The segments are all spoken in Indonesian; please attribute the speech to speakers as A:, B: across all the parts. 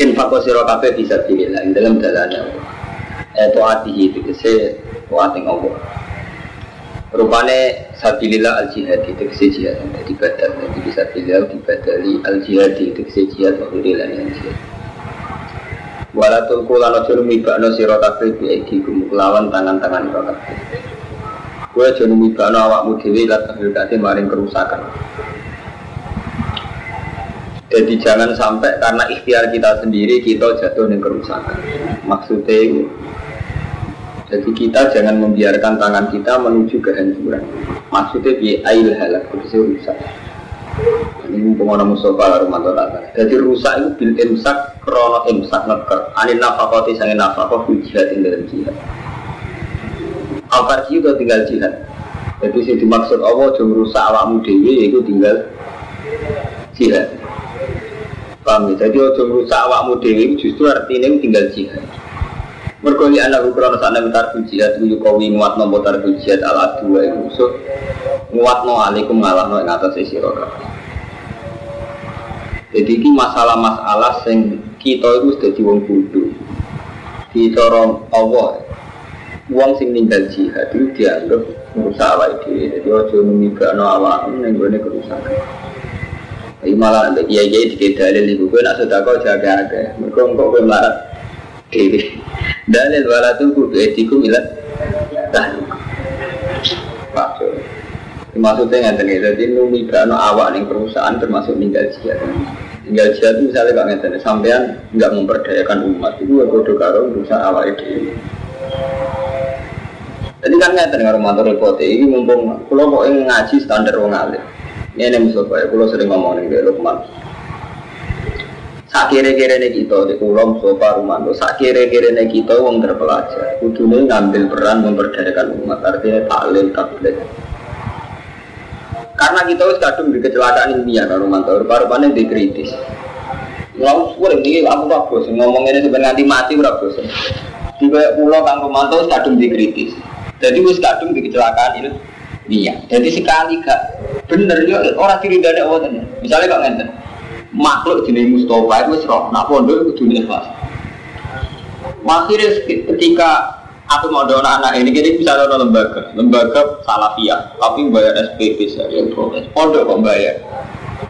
A: infak sira kabeh bisa bilillah ing dalam dalane eh taatihi tegese taati Allah rupane sabilillah al jihad itu tegese jihad dadi badal dadi bisa bilillah dibadali al jihad itu tegese jihad. Wa bilillah yang jihad wala tulku lan aja numibakno sira kabeh bi tangan-tangan sira kabeh kowe aja numibakno awakmu dhewe lan terhadap maring kerusakan jadi jangan sampai karena ikhtiar kita sendiri kita jatuh dengan kerusakan. Maksudnya itu. Jadi kita jangan membiarkan tangan kita menuju kehancuran. Maksudnya bi ail halak itu rusak. Ini pengono Mustafa Romanto Tata. Jadi rusak itu bil imsak krono imsak neker. Anin nafakoti sangin nafakot jihad dalam jihad. Apa itu tinggal jihad. Jadi sih dimaksud Allah jom rusak awakmu dewi itu tinggal jihad. Paham ya? Jadi ojo merusak awakmu dewi justru artinya tinggal jihad. Mergo li anak ukrono sana mentar jihad kuyu kawi nguat nombo tar jihad ala dua yang musuh nguat no alikum ngalah no atas isi roda. Jadi ini masalah-masalah yang kita itu sudah wong bodoh. Di corong Allah, uang sing ninggal jihad itu dianggap merusak awak itu. Jadi ojo numibakno awak ini kerusakan. Ini malah nanti kiai kiai di dalil ibu gue nak sudah kau jaga jaga. Mereka engkau gue melarat diri. Dalil wala tuh gue etiku milat. Dah. Pak Maksudnya nggak tahu. Jadi numi kano awak nih perusahaan termasuk tinggal jihad. Tinggal jihad misalnya kalau nggak tahu. Sampean nggak memperdayakan umat itu gue bodoh karo berusaha awak itu. Jadi kan nggak tahu dengan repot ini mumpung kalau mau ngaji standar wong alim. Ini Mustafa ya, kalau sering ngomong nih Lukman. Sak kira-kira nih kita di pulau Mustafa Rumanto. Sak kira-kira nih kita uang terpelajar. Kudunya ngambil peran memperdayakan umat. Artinya taklim tablet. Karena kita harus kadung di kecelakaan ilmiah kan Rumanto. Rupa-rupanya dikritis. Lalu suara ini aku tak bosan ngomong ini sebenarnya nanti mati berapa bosan. Di pulau Kang Rumanto kadung dikritis. Jadi wis kadung di kecelakaan ini. Iya. Jadi sekali gak bener ya orang diri dari Allah tenan. Misalnya kok ngenten. Makhluk jenis Mustafa itu roh. Nak pondok itu dunia kelas. Akhirnya ketika aku mau doa anak ini jadi bisa doa lembaga, lembaga salafiyah, tapi bayar SPP saya proses. Pondok kok bayar.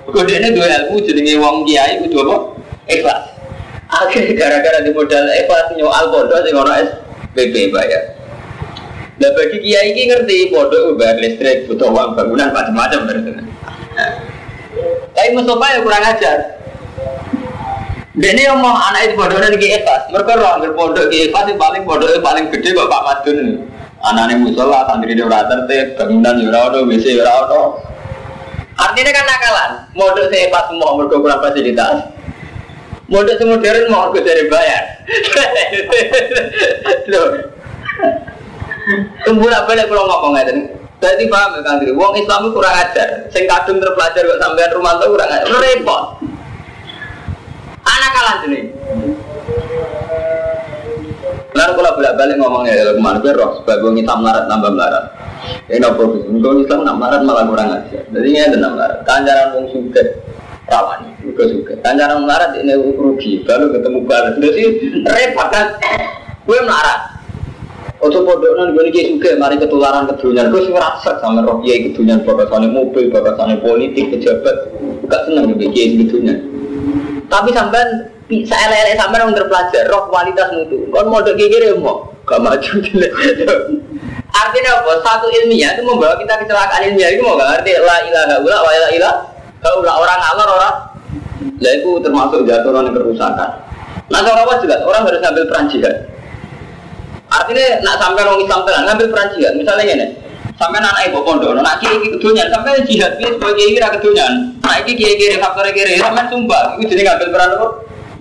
A: Kemudian dua ilmu jadi wong kiai itu apa? Ikhlas. Akhirnya gara-gara di modal ikhlas nyoal pondok sing ono SPP bayar. Nah bagi kiai ini ngerti bodoh bayar listrik, butuh uang bangunan macam-macam berarti. Tapi Mustafa ya kurang ajar. Dan ini ngomong anak itu bodoh dan kiai Mereka orang berpondok kiai pas paling bodoh paling gede bapak Madun. Anaknya musola, santri di orang tertib, bangunan di orang WC di orang Artinya kan nakalan. Modal saya pas semua mereka kurang fasilitas. Modal semodern mau aku dari bayar. Loh, Kembali balik kalau ngomong aja Berarti paham ya Kang Wong Islam itu kurang ajar. Sing kadung terpelajar kok sampean rumah tuh kurang ajar. Repot. Anak kalah sini. Lalu kalau bolak balik ngomongnya ya ke mana gue roh sebagai Islam melarat nambah melarat. Ini nopo Kalau Islam nak melarat malah kurang ajar. Jadi ini ada melarat. Kanjaran wong suka rawan juga suka. Kanjaran melarat ini rugi. Baru ketemu balas. Jadi repot kan. Gue melarat. Ojo pondok nang gue nih juga mari ketularan kedunyaan. Gue sih ngerasa sama roh kiai kedunyaan bakasannya mobil, bakasannya politik, pejabat. Gak seneng gue kiai kedunyaan. Tapi sampean bisa elek-elek sampean yang terpelajar roh kualitas mutu. Kon mau kiai kiri mau gak maju Artinya apa? Satu ilmiah itu membawa kita kecelakaan ilmiah itu mau gak ngerti la ilaha illa wa la ilaha orang ngalor orang. Lah itu termasuk jatuh orang kerusakan. Nah kalau apa jelas orang harus ambil peran jihad. Artinya nak sampai orang Islam tenan ngambil peran jihad. Misalnya ini, sampai anak ibu pondok, nak kiri kiri kedunian, sampai jihad ini sebagai kiri kedunian. Nak kiri kiri kiri faktor kiri, sampai sumpah, itu jadi ngambil peran apa?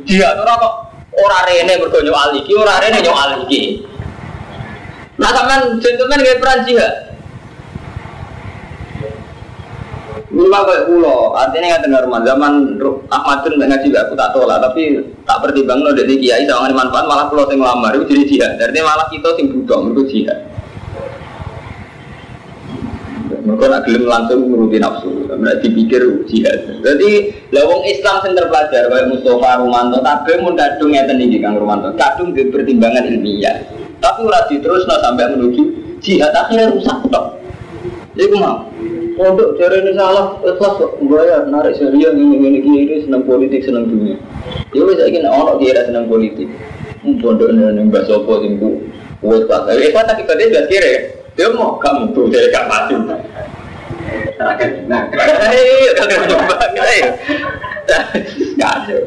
A: jihad ora kok ora rene mergo nyok iki, ora rene nyok iki. Nah sampean gentleman gak peran jihad. Mula kayak pulau, artinya nggak rumah zaman Ahmadun nggak ngaji aku tak tolak, tapi tak pertimbang lo dari kiai sama manfaat malah pulau yang lamar itu jadi jihad. Artinya malah kita sing budong itu jihad. Mereka nak gelem langsung menuruti nafsu, mereka dipikir jihad. Jadi lawang Islam yang terpelajar kayak Mustafa Rumanto, tapi mau kadung ya tadi Kang Rumanto, kadung pertimbangan ilmiah. Tapi udah terus sampai menuju jihad akhirnya rusak dok. Jadi mau Pondok cari ini salah, ikhlas kok bayar, narik serius ini ini kiri senang politik senang dunia. Ya wes saya kira orang kira senang politik. Hmm, pondok ini ini bahasa apa sih bu? Wes pas, eh tapi tadi dia kira dia mau kamu tuh jadi gak mati. Nah, ayo.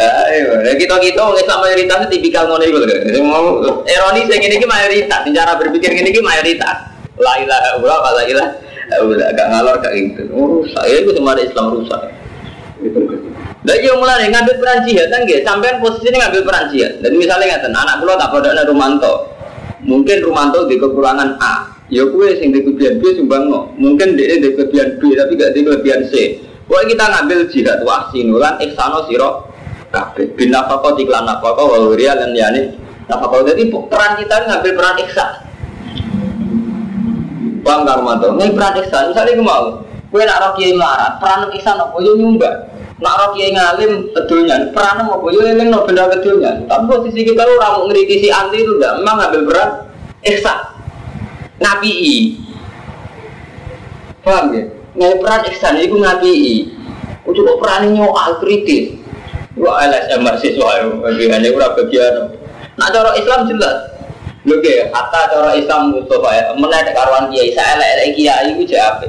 A: Ayo, kita kita mau Islam mayoritas tipikal ngono itu kan. Mau ironis yang ini mayoritas, cara berpikir ini mayoritas. La ilaha illallah, la ilaha udah agak ngalor kayak gitu. Oh saya itu cuma ada Islam rusak. Itu dan yang mulai ngambil peran jihad. Kan gitu sampai posisi ini ngambil peran jihad. Dan misalnya nggak anak pulau tak ada Rumanto. Mungkin Rumanto di kekurangan A. Ya kue sing di kelebihan B sumbang no. Mungkin dia di kelebihan B tapi gak di kelebihan C. Pokoknya kita ngambil jihad wah sinulan iksano siro kabeh. Bin nafako iklan nafako waluria dan yani nafako jadi peran kita ngambil peran iksan Karo mantu. Nek peran ihsan, misalnya gue mau, gue nak roh kiai melarat, peran ihsan apa yo nyumbang. Nak roh kiai ngalim kedulnya, peran apa yo eling no benda kedulnya. Tapi posisi kita lu ramu si anti itu enggak, memang ngambil peran ihsan. Nabi Paham ya? Ngai peran ihsan itu nabi Ujuk kok peran nyoal kritis. Wah LSM mahasiswa, bagiannya udah bagian. Nah cara Islam jelas, Oke, kata cara Islam Mustafa ya, menaik karuan kiai, saya elek kiai itu jadi apa?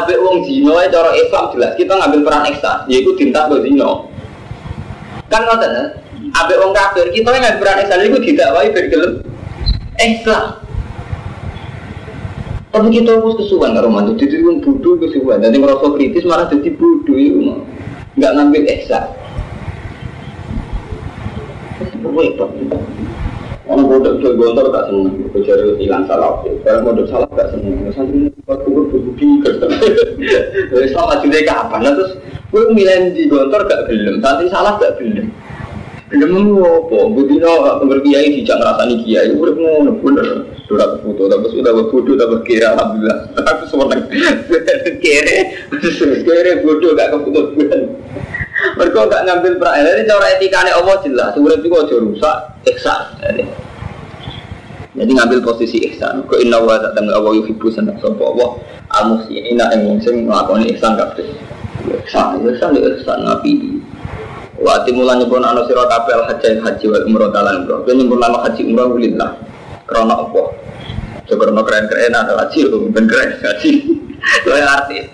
A: Abe wong zino ya cara Islam jelas kita ngambil peran ekstra, yaitu tinta ke zino. Kan ngoten ya, abe wong kafir kita ngambil peran ekstra itu tidak wae bergelem ekstra. Tapi kita harus kesuwan karo mantu, jadi wong bodoh kesuwan, nanti merasa kritis malah jadi bodoh itu nggak ngambil ekstra. Repot. Orang bodoh jual gontor gak seneng, kejar hilang salah. Kalau bodoh salah gak seneng. Santri buat kubur berbudi kerja. Selama juga kapan? Terus gue milih di gontor gak gelem, santri salah gak gelem. Gelem apa? Budino berkiai dijak ngerasani kiai, udah ngono bener. Sudah foto, tapi sudah bodoh, tapi kira alhamdulillah. Aku seneng. Kere, kere bodoh gak keputus mereka gak ngambil peran. Jadi cara etikanya Allah jelas. Urip juga aja rusak, ihsan. Jadi ngambil posisi ihsan. Kau inna wa tak tangga Allah yuhibbu senang sopa Allah. Amus ini nak yang sing ngelakoni ihsan kabeh. Ihsan, ihsan, ihsan nabi. Wa timulan nyebut anu sira kabeh al haji haji wal umroh talan umroh. Nyebut nama haji umroh ulillah. Karena apa? Coba keren-keren ada haji, ben keren haji. Itu yang arti.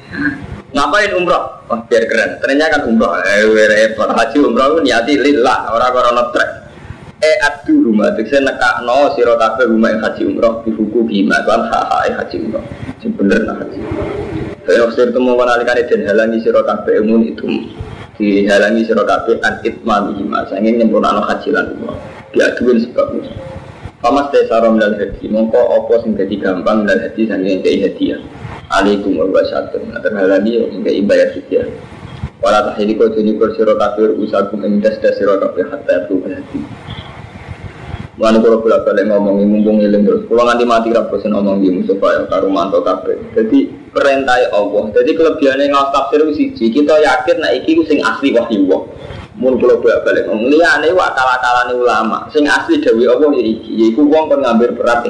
A: Ngapain umroh? Wah biar keren. Ternyata kan umroh. Eh repot. Haji umroh niati lillah. Orang orang trek. Eh adu rumah. Itu saya nekak no siro kafe rumah haji umroh di buku bima. Kan haha haji umroh. Ini bener nah haji. Saya waktu itu mau menalikan dan halangi siro kafe umun itu dihalangi siro kafe an itma bima. Saya ingin nyempurna haji lan umroh. Diaduin sebabnya. Pamas desa rom dan haji. Mongko opo sing jadi gampang dan haji sanggeng jadi hadiah alaikum wabarakatuh nah terhalani hingga ibayah suci wala tahili kau juni bersiro kafir usahakum endas das siro kafir hatta itu berhati Mana kalau bolak balik ngomong mumpung ilim terus, kalau nganti mati raposin ngomong di musuh ya karu manto kafe. Jadi perintah Allah. Jadi kelebihannya ngawas tafsir siji, kita yakin nah iki sing asli wahyu Allah. Mun kalau bolak balik ngomong liane wa kala ulama, sing asli dewi Allah ya iki, yaiku wong kan ngambil berat.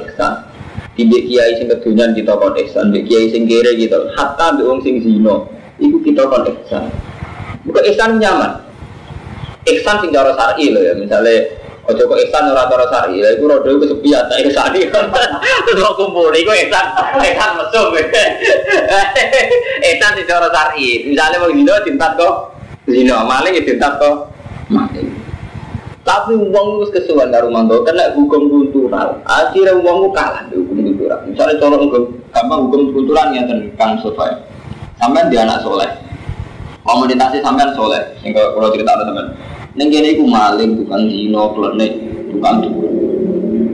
A: Tidak kiai sing kedunyan kita kon ihsan, mbek kiai sing kere gitu. Hatta wong sing zina, iku kita kon ihsan. Bukan ihsan nyaman. Ihsan sing cara lho ya, misalnya Ojo kok ihsan ora cara syar'i, lha iku rodo iku sepiat tak ihsan iki. Terus kok kumpul iku ihsan, ihsan mesum. Ihsan sing cara syar'i. Misalnya wong zina tintat kok zina, maling ya tintat kok mati. Tapi uang itu kesuwan karo mantu kena hukum kultural. Akhirnya uang itu kalah di hukum kultural. Misalnya colok hukum gampang hukum kultural yang Kang Sofa. Sampai dia anak soleh. Komunitasnya sampean soleh. Sehingga kalau cerita ada sampean. Neng kene iku maling, tukang zina, klenik, tukang dukun.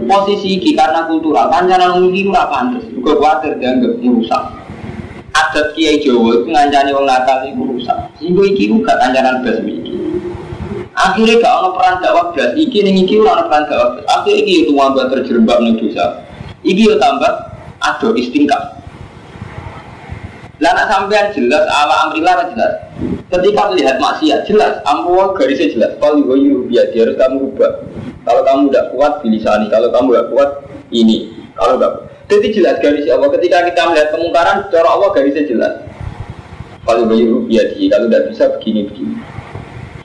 A: Posisi iki karena kultural, kancanan iki ora pantes. Juga kuwatir dianggap merusak. Adat Kiai Jawa itu ngancani wong nakal iku rusak. Sehingga iki uga kancanan blas iki. Akhirnya gak ono peran dakwah blas iki ning iki ora peran dakwah. blas. Akhirnya iki itu wabah terjerembab ning dosa. Iki yo tambah ado istingkaf. Lah nak sampean jelas ala amrillah jelas. Ketika melihat maksiat jelas, ampuh garisnya jelas. Kalau yuhu biar harus kamu ubah. Kalau kamu tidak kuat bilisani, kalau kamu tidak kuat ini, kalau tidak. Jadi jelas garisnya Allah. Ketika kita melihat kemungkaran, cara Allah garisnya jelas. Kalau yuhu biar kalau tidak bisa begini begini.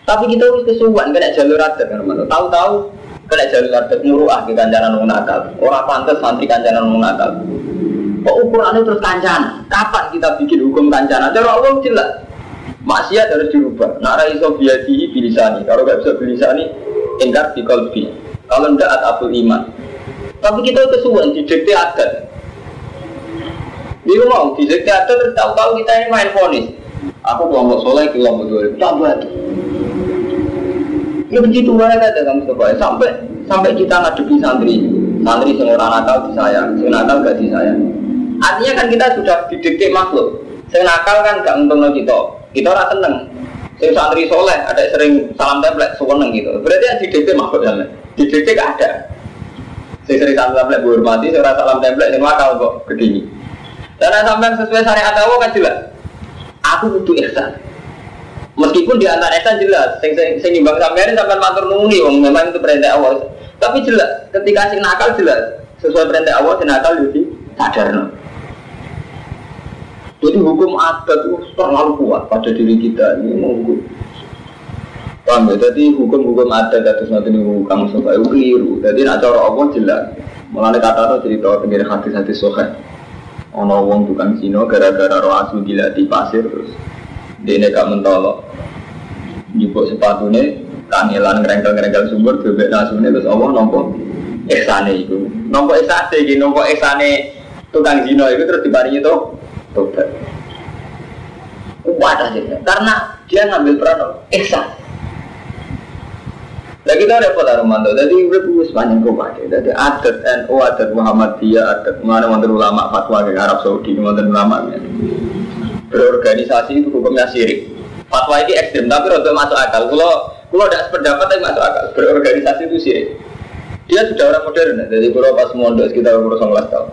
A: Tapi kita harus kesuwan kena jalur adat kan, Tahu-tahu kena jalur adat muruah ke kancanan wong nakal. Orang pantas santri kancanan wong nakal. Kok ukurannya terus kancanan? Kapan kita bikin hukum kancanan? Cara Allah jelas maksiat harus dirubah. Nara iso biadihi bilisani. Kalau nggak bisa bilisani, ingkar di kolbi. Kalau ndak atabul iman. Tapi kita kesuwen di dikte adat. Dia mau di adat tahu-tahu kita ini main fonis. Aku kelompok soleh, kelompok dua, tambah tuh. Ya begitu aja ada kamu coba sampai sampai kita ngadepi santri, santri yang orang nakal disayang, yang nakal gak disayang. Artinya kan kita sudah didikte makhluk. Saya nakal kan gak untung kita, kita orang seneng. Saya santri soleh, ada yang sering salam template, seneng gitu. Berarti yang didikte makhluk ya, didikte gak ada. Saya sering salam template hormati, saya salam template yang nakal kok begini. Dan sampai sesuai syariat Allah kan jelas. Aku butuh ihsan. Meskipun di antara ihsan jelas, sing sing sing nimbang sampean sampean matur nuwun wong memang itu perintah Allah. Tapi jelas, ketika sing nakal jelas sesuai perintah Allah, sing nakal jadi sadar. Jadi hukum adat itu terlalu kuat pada diri kita ini monggo. Paham ya? Jadi hukum-hukum adat atas nanti ini hukum sokai itu keliru. Jadi nak cara Allah jelas. Mulanya kata itu cerita tentang hati-hati sokai. Ono wong tukang Cina gara-gara roh asu gila di pasir terus dia gak mentolok. Jupuk sepatunya kangelan ngerengkel-ngerengkel sumber bebek nasune terus Allah nompo ihsane itu. Nompo ihsane iki nompo ihsane tukang zina itu terus dibaringi tuh tobat. Kuat aja karena dia ngambil peran ihsan. Nah kita repot Armando, jadi udah punya sepanjang kuat Jadi adat NU, adat Muhammadiyah, adat mana mantan ulama fatwa ke Arab Saudi, mantan ulama ya. Berorganisasi itu hukumnya syirik. Fatwa ini ekstrim, tapi rada masuk akal. Kalau kalau tidak sependapat tapi masuk akal. Berorganisasi itu syirik. Dia sudah orang modern, jadi kalau pas mondok sekitar umur 19 tahun.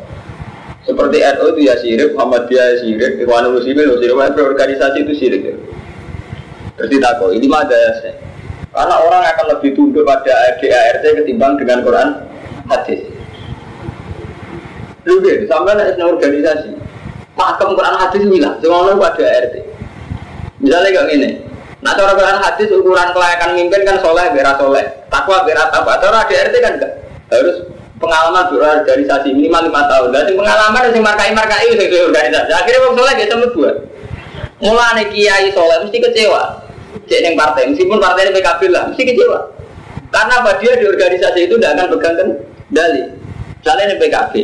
A: Seperti NU itu ya syirik, Muhammadiyah ya syirik, Ikhwanul Muslimin ya syirik, berorganisasi itu syirik. Ya. Terus takut, ini mah ada ya. Karena orang akan lebih tunduk pada ADART ketimbang dengan Quran hadis. Deh, sampai ada organisasi. Pakem Quran hadis bilang, semua pada ART. Misalnya kayak gini, nah cara Quran hadis ukuran kelayakan mimpin kan soleh, berat soleh, takwa berat apa. Cara ADART kan enggak harus pengalaman berorganisasi minimal lima tahun. Dan pengalaman yang markai markai itu organisasi. Akhirnya orang soleh dia cuma dua. Mulai kiai soleh mesti kecewa cek yang partai, meskipun partai ini PKB lah, mesti kecewa. Karena apa dia di organisasi itu tidak akan pegang kendali. Misalnya PKB,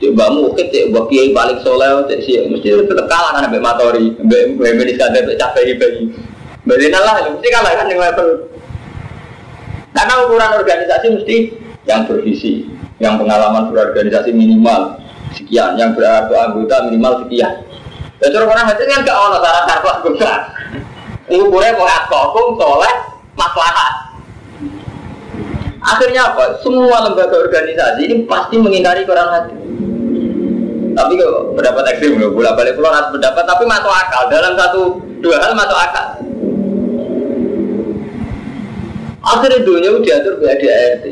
A: coba mungkin cek buat kiai balik soleh, cek sih, mesti tetap kalah kan sampai matori, medis ada sampai capek bagi. Berarti lah, mesti kalah kan yang level. Karena ukuran organisasi mesti yang bervisi, yang pengalaman berorganisasi minimal sekian, yang berarti anggota minimal sekian. Ya orang hati kan gak ono syarat-syarat anggota. Ngukurnya mau atkokum, maslahat. Akhirnya apa? Semua lembaga organisasi ini pasti mengingkari Quran hati. Tapi kok pendapat ekstrim loh, bolak balik keluar harus pendapat, tapi masuk akal. Dalam satu dua hal masuk akal. Akhirnya dunia udah diatur di ADART.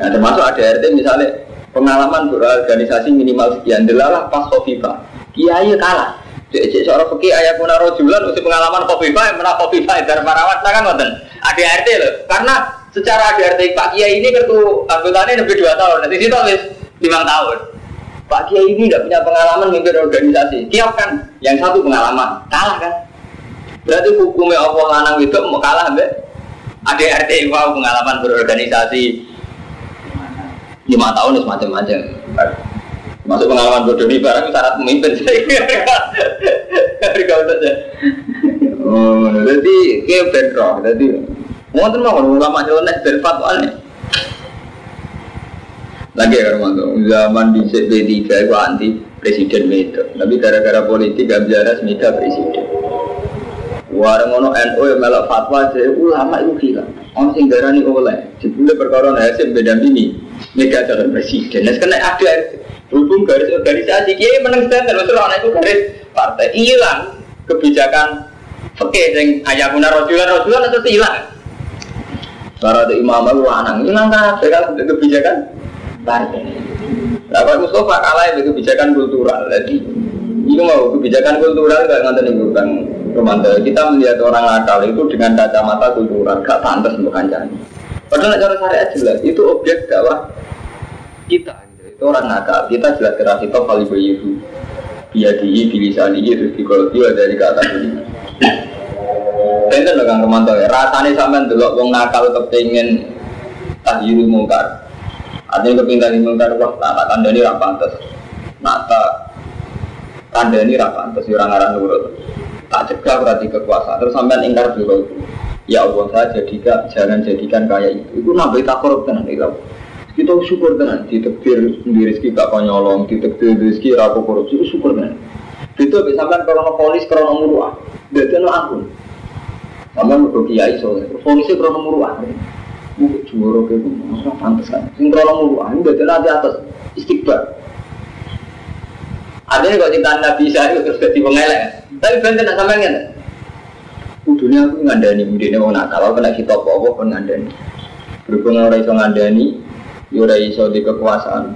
A: Nah, termasuk ADART misalnya pengalaman berorganisasi minimal sekian, delalah pas Kofifa. Kiai kalah. Jadi seorang fakir ayah pun rojulan usia pengalaman kopi yang mana kopi baik dari parawat nah kan nonton ADRT loh karena secara ADRT Pak Kiai ini kartu anggotanya lebih dua tahun. Nanti situ habis lima tahun. Pak Kiai ini tidak punya pengalaman memimpin organisasi. Kiai kan yang satu pengalaman. Kalah kan? Berarti hukumnya Allah lanang itu mau kalah mbak? ADRT wow pengalaman berorganisasi. Lima tahun semacam-macam Masuk pengalaman bodoh ini barang syarat pemimpin. Hari kau saja. Oh, jadi kayak bentrok. Jadi mau tuh mau ulama nyeleneh ben fatwane. Lagi ya Romanto, zaman di CP3 itu anti presiden itu. Tapi gara-gara politik gak bisa resmika presiden. Warang ngono NU yang melok fatwa jadi ulama itu hilang. Orang sing darani oleh. Jebule perkara hasil beda ini. Mega calon presiden. Nah, karena ada hubung garis organisasi kiai menang standar terus orang itu garis partai hilang kebijakan Oke, sing ayahuna rojulan rojulan itu hilang. Para imam itu lanang hilang kan, kan kebijakan partai. Pak Mustafa kalah itu kebijakan kultural. Jadi ini mau kebijakan kultural gak ngantar nih bukan Romanto. Kita melihat orang nakal itu dengan kacamata kultural, gak pantas untuk kancani. Padahal cara syariat jelas itu objek dakwah kita. Itu orang nakal. Kita jelas keras itu kali bayu biadihi bilisanihi terus dikoloti dari kata ini Enten lho Kang ya, rasane sampean delok wong nakal kepengin tahyirul mungkar. Artinya kepengin mungkar wah tak kandhani ra pantes. Nak tak kandhani ra pantes ya ora ngaran nurut. Tak cegah berarti kekuasaan terus sampean ingkar dulu. Ya Allah saya jadikan jangan jadikan kayak itu. Itu nabi takor tenan itu kita syukur tenan ditekdir di rezeki gak konyolong ditekdir rezeki rapo korupsi itu syukur tenan. Itu bisa kan kalau polis kalau muruah. Jadi no ampun sama mau kiai soalnya. Polisnya kalau muruah. Mungkin juara kayak gitu masa pantas kan sing kalau muruah ini jadi nanti atas. Istiqbar ada yang kalau cinta nabi saya terus jadi pengelek tapi benten nak sampai nggak Kudunya aku ngandani, mudine mau nakal, kena kita apa-apa pun ngandani. Berhubung orang iso ngandani, Yura iso di kekuasaan.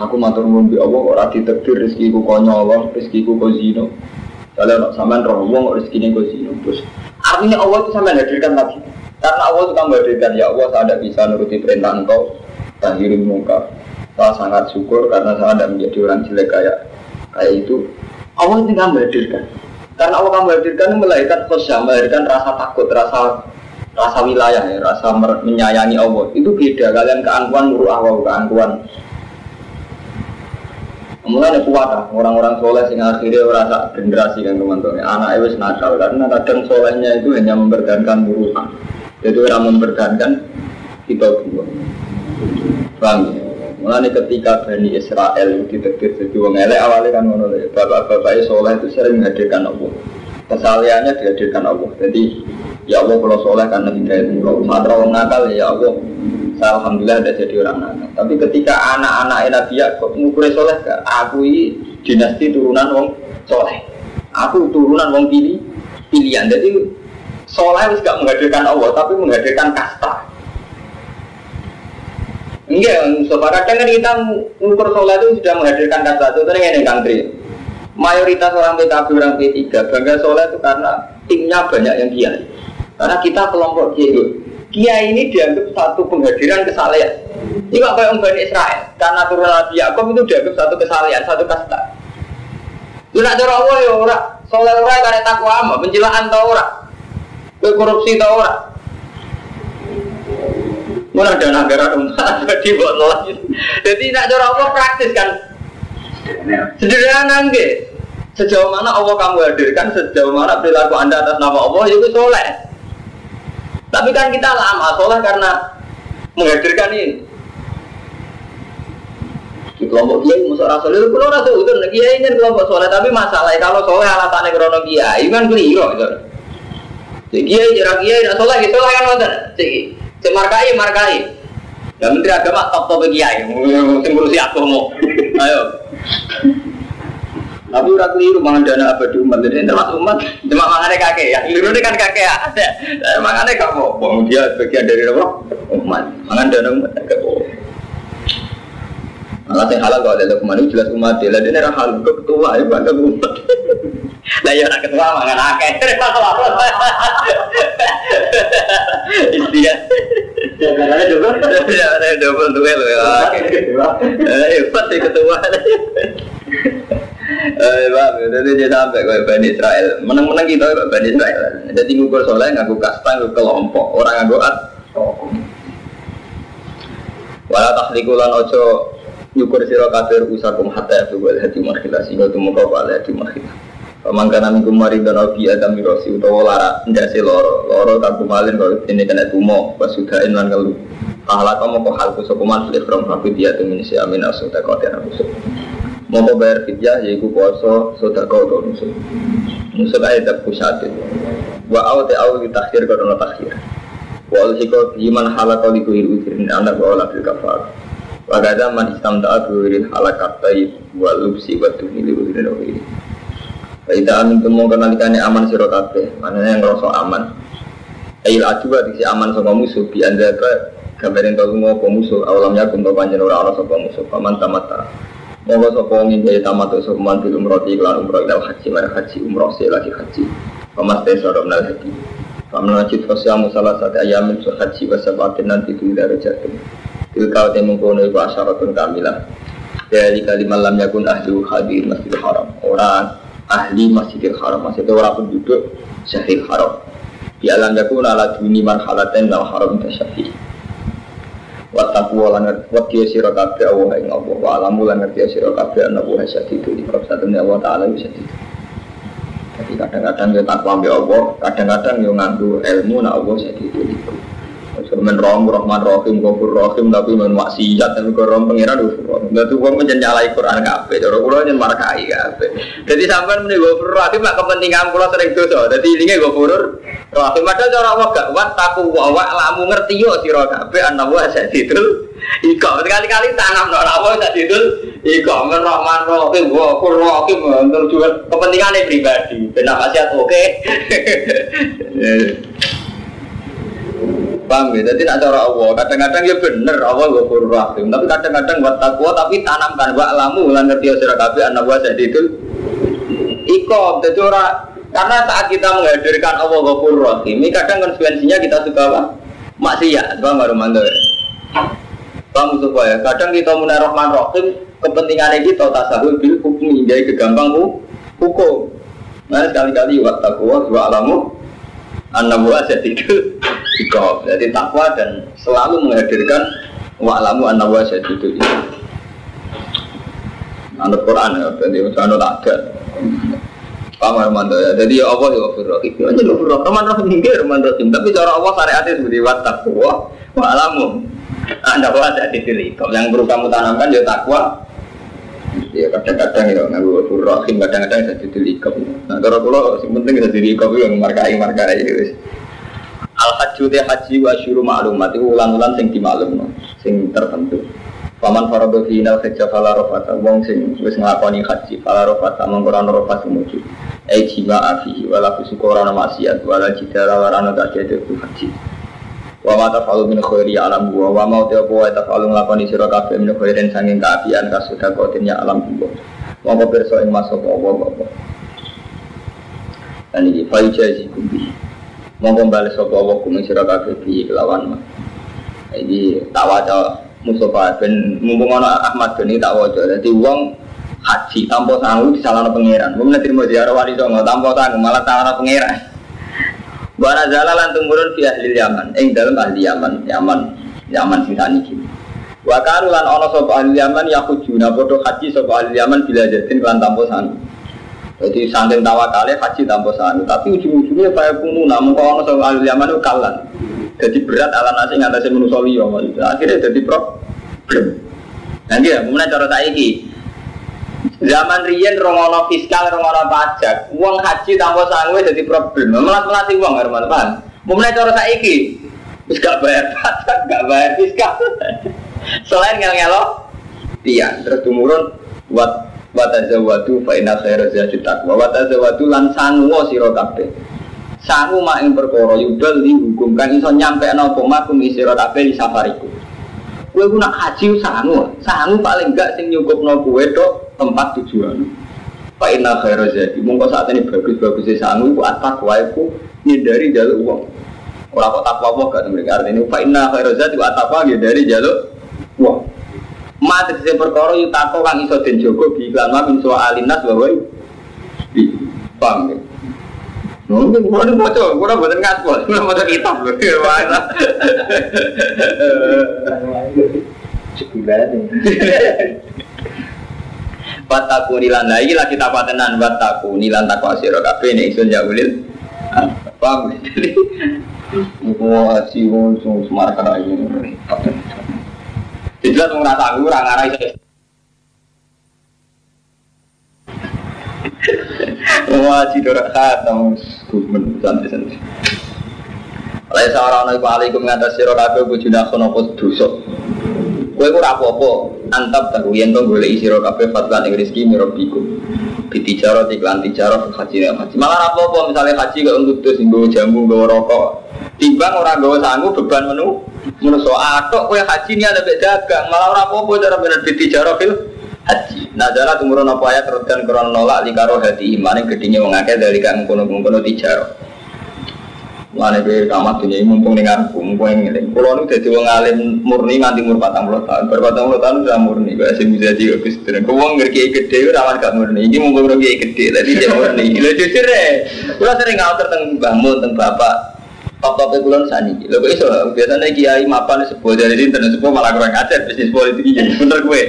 A: Aku matur bi Allah ora ditakdir rezekiku konyol, rezekiku kok zino. Kalau nak sampean roh wong rezekine kok zino. Terus artinya Allah itu sampean hadirkan lagi. Karena Allah itu kan hadirkan ya Allah saya tidak bisa nuruti perintah engkau tahirin muka. Saya sangat syukur karena saya tidak menjadi orang jelek kayak kayak itu. Allah itu kan hadirkan. Karena Allah kan hadirkan melahirkan khosyah, melahirkan rasa takut, rasa rasa wilayah ya, rasa menyayangi Allah. Itu beda. Kalian keangkuhan nurut Allah. Keangkuhan. Mulai ada kuat orang-orang soleh sing akhirnya rasa generasi kan teman-teman. Anak itu nakal. Karena kadang solehnya itu hanya mempertahankan muruah jadi orang mempertahankan kita dua. Bang Mulai ketika Bani Israel ditegur jadi wong elek awalnya kan ngono bapak-bapak soleh itu sering menghadirkan Allah. Kesaliannya dihadirkan Allah. Jadi ya Allah kalau soleh karena hidayat engkau matra orang nakal ya Allah saya alhamdulillah ada jadi orang nakal. Tapi ketika anak-anak Nabi Yakub ngukur soleh ke aku ini dinasti turunan wong soleh. Aku turunan wong pilih pilihan. Jadi soleh harus gak menghadirkan Allah tapi menghadirkan kasta. Enggak, Mustafa. Kadang kan kita ngukur soleh itu sudah menghadirkan kasta. Itu tadi yang kantri mayoritas orang PKB orang P3 bangga soleh itu karena timnya banyak yang kiai karena kita kelompok kiai. Kiai ini dianggap satu penghadiran kesalahan ini kok kayak Bani Israel? Karena turun Nabi Yakob itu dianggap satu kesalahan satu kasta. Itu nak cara Allah ya ora. Soleh ora karena takwa ama pencilaan tau ora. Korupsi tau ora. Mana ada negara umat jadi buat Jadi nak cara Allah praktis kan? Sederhana nggih. Sejauh mana Allah kamu hadirkan, sejauh mana perilaku Anda atas nama Allah, itu soleh. Tapi kan kita lama soleh karena menghadirkan ini. Di kelompok kiai musuh rasul itu kalau rasul itu kiai ingin kelompok soleh tapi masalahnya kalau soleh alasannya krono kiai kan keliru gitu. Jadi kiai jarak kiai tidak soleh gitu lah kan nonton. Si markai markai. Ya menteri agama top top kiai, mungkin ngurusi aku mau. Ayo. Tapi udah keliru mangan dana abadi umat. Jadi termasuk umat, cuma mangannya kakek ya. Keliru ini kan kakek ya. Mangannya kamu, bohong dia bagian dari apa? Umat. Mangan dana umat agak bohong. Malah halal kalau ada ke mana jelas umat dia. Dia nerah halal ke ketua ya bangga umat. Lah ya ketua mangan akeh. Iya. Ya karena double. Ya ada double tuh ya. Hebat sih ketua. Eh, Pak, jadi dia sampai ke Bani Israel. Menang-menang kita ke Bani Israel. Jadi ngukur soleh, ngaku kasta, ngaku kelompok. Orang ngaku at. Walau tahliku lan ojo nyukur siro kafir usakum hatta ya tuwal hati makhila sehingga tumuka wala hati makhila Pemangkana minggu mari dan obi adam mirosi utawa lara ndase loro loro tak kumalin kalau ini kena tumo sudah inlan kalau kalah kamu kok hal kusokuman sudah from aku dia tuh minisi amin asu tak kau tiada mau kau bayar fidyah yaitu poso kau tuh musuh musuh ayat tak pusat wa awal te awal ditakhir kau dono takhir. Wa alsiko iman halakau dikuhir ujirin anak wa olah fil kafar. Wagada man istam taat wirin halakatai wa lubsi wa wirin wirin Kita amin temu aman sira kabeh, yang ngrasa aman. Ail ajuba disi aman sama musuh bi ka gambarin tau ngopo musuh awalam yakum to panjen ora ana sapa musuh paman tamata. Monggo sapa wong ing tamat sapa man bil umrati lan umrah ila haji mara haji umrah se lagi haji. Pamas te soro nal haji. Paman wajib fasyamu salah satu ayamin su haji wa sabatin nanti tu darajatun. Tilka te mengkono iku asyaratun kamilah. Dari kalimat lam yakun ahlu hadir masjidil haram. Orang ahli Masjidil Haram maksudnya orang penduduk Syahil Haram di alam yakun ala duni marhalaten dalam haram tasyafi Wataku lan ngerti sira kabeh Allah ing Allah wa alamu lan ngerti sira kabeh ana di Allah taala bisa itu. Jadi kadang-kadang kita takwa Allah, kadang-kadang yo nganggo ilmu nak Allah itu. Semen rom rahman rahim gofur rahim tapi men maksiat tapi kok rom pangeran gofur rahim. Dadi wong menjen nyalai Quran kabeh. Cara kula nyen markai kabeh. Dadi sampean muni gofur rahim mak kepentingan kula sering dosa. Dadi ilinge gofur rahim padahal cara wa gak wa taku wa wa lamu ngerti yo sira kabeh ana wa sadidul Iko kali-kali tanam ora wa sadidul Iko men rahman rahim gofur rahim tujuan kepentingan pribadi. Ben maksiat oke. Paham ya? Jadi nak cara Allah, kadang-kadang ya bener Allah ghafur rahim, tapi kadang-kadang buat takwa tapi tanamkan wa lamu lan ngerti ya sira kabeh anak wa itu ikom jadi ora karena saat kita menghadirkan Allah ghafur rahim, ini kadang konsekuensinya kita suka apa? Maksiat, baru mandor. Paham supaya kadang kita mulai rahman rahim, kepentingannya kita tasahul bil hukum jadi kegampang hukum. Nah sekali-kali wa alamu anak buah jadi itu ikob jadi takwa dan selalu menghadirkan wa'lamu buah jadi itu anak Quran ya jadi misalnya ada Paham Rahman ya. Jadi ya Allah ya Ghafur Rahim. Ya aja Ghafur Rahim. Rahman Rahim ini Rahman Rahim. Tapi cara Allah syariatnya seperti wat takwa wa alamu. Anda jadi diri. Kalau yang perlu kamu tanamkan ya takwa, ya kadang-kadang ya nganggu Ghafur Rahim kadang-kadang jadi dilikop nah kalau kalau yang penting jadi dilikop yang markai markai ya wis al haji teh haji wa syuru ma'lumat. Itu ulang-ulang sing dimaklum sing tertentu. Paman faradu fi inal hajja fala rafata. Wong sing wis nglakoni haji fala ora ana rafat sumuju jima afihi wala fusuka maksiat wala jidara ora haji. Wa ma tafalu min khairi alam wa wa ma ta wa tafalu nglakoni sira min khairin sanging kaapian kasuda kotin ya alam wa Mongko pirsa ing masuk apa apa. Dan iki fa ijazi Mongko bales sapa apa kuming sira kabeh bi kelawan. Iki tak waca Mustafa ben mumpung ana Ahmad Doni tak waca. Dadi wong haji tanpa sanggup disalahno pangeran. Mun terima ziarah wali songo tanpa sanggup malah salahno pangeran. Wana zala lan tumurun fi ahli Yaman, ing dalam ahli Yaman, Yaman, Yaman sing saniki. Wa karu lan ana sapa ahli Yaman ya hujuna padha haji sapa ahli Yaman bila jadin lan tanpa sanu. Jadi saking tawakale haji tanpa sanu, tapi ujung-ujungnya kaya kunu namun kok ana sapa ahli Yaman itu kalan. Jadi berat ala nasi ngatasi manusia liya Akhirnya jadi problem. Nanti ya, kemudian cara saiki, Zaman riyen rongono fiskal, rongono pajak, uang haji tanpa sanggup jadi problem. Melat melatih uang herman pan. Mulai cara saiki, gak bayar pajak, gak bayar fiskal. Selain ngel ngelo, iya terus tumurun buat waktu fa inna khaira zati taqwa wa tazawwadu lan sangu sira kabeh. Sangu mak ing perkara yudal dihukum kan iso nyampe napa makum sira kabeh di safariku. Kowe ku nak haji sangu, sangu paling gak sing nyukupno kowe tok tempat tujuan. Pak Inna khairu jadi, mongko saat ini bagus-bagus sih sanggup, ibu atak waiku dari jalur uang. Orang kok takwa apa gak mereka artinya Pak Inna khairu jadi, ibu atak dari uang. Sih perkara yuk tako kang iso den jogo bi iklan ma min alinas bahwa di paham ya. Mungkin gua nih bocor, gua buatan ngaspol, gua mau kitab loh, mana? Sebulan Wataku nilan lagi lagi tak tenan wataku nilan takwa sira kabeh nek isun ya ulil. Paham? Jadi Wah, si wong semar kana ini. Jadi lah wong rasa aku ora ngarai Wah, si dorak khatam gumen santai-santai. Oleh seorang nabi alaikum ngatas sira kabeh bojone kono apa dosa. Kowe ora apa-apa, antap tahu yen to golek sira kabeh fatlan ing rezeki mirabiku. Bitijaro iklan tijaro haji haji. Malah apa-apa misalnya haji kok untuk terus nggo jamu nggo rokok. Timbang ora nggo sanggup beban menu menungso atok kowe haji ni ada dagang. Malah ora apa-apa cara bener bitijaro fil haji. Nazara tumurun apa ayat dan krono nolak likaro hati iman gedine wong akeh dari kang kono-kono tijaro. Mulane kowe kamar dunia ini mumpung ning aku, mumpung yang ngeling. Kulo nu dadi wong alim murni nganti umur 40 tahun. Bar 40 tahun sudah murni, kok sing bisa di Gus Dur. Ku wong ngerti gede ora gak murni. Iki mumpung ngerti gede, dadi dia murni. Lha jujur e. Kulo sering ngatur teng mbahmu, teng bapak. Top-top kulon sani. Lho kok iso biasanya kiai mapan sebuah dari internet sebuah malah kurang ajar bisnis politik iki. Bener gue.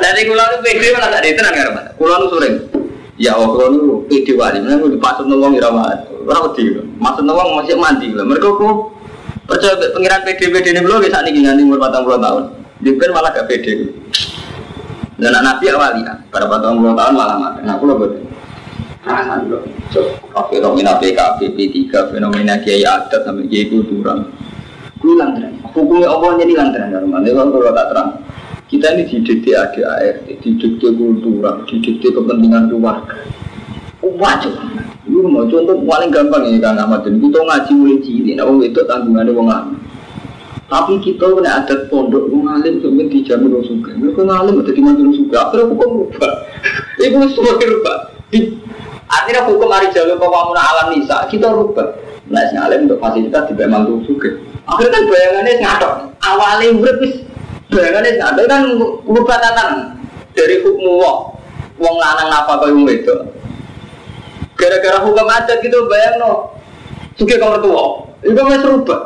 A: Dari kulo nu pede malah tak ditenang karo Kulo nu sering Ya Allah, kalau itu pede wali, mana gue dipasut nolong iramat, orang wedi, masuk nolong masih mandi. Mereka kok percaya pengiran pede pede ini belum bisa nih nanti umur patang puluh tahun, dia kan malah gak pede. Dan anak nabi awal ya, pada patang puluh tahun malah mati. Nah, aku loh betul. Loh, so, fenomena PKB, P3, fenomena kiai adat sampai kiai kultural. Gue lantran, hukumnya Allah jadi lantran, kalau tak terang. Kita ini didikte ADART, didikte kultural, didikte kepentingan keluarga. Wajib. Lu mau contoh paling gampang ya Kang Ahmad Kita ngaji mulai cilik, nah itu tanggungannya wong alim. Tapi kita kena adat pondok wong alim sampai dijamin wong suka. Mereka ngalim ada di mana suka. Akhirnya hukum berubah. Ibu semua berubah. Akhirnya hukum hari jalur kawamun alam nisa kita rubah. Nah, ngalim untuk fasilitas di mantu suka. Akhirnya kan bayangannya ngatok. Awalnya urip Bayangannya ada kan merubah tatanan dari hukum wong wong lanang apa kau yang itu. Gara-gara hukum adat gitu bayang no. Suki kamar tua, itu masih serubah.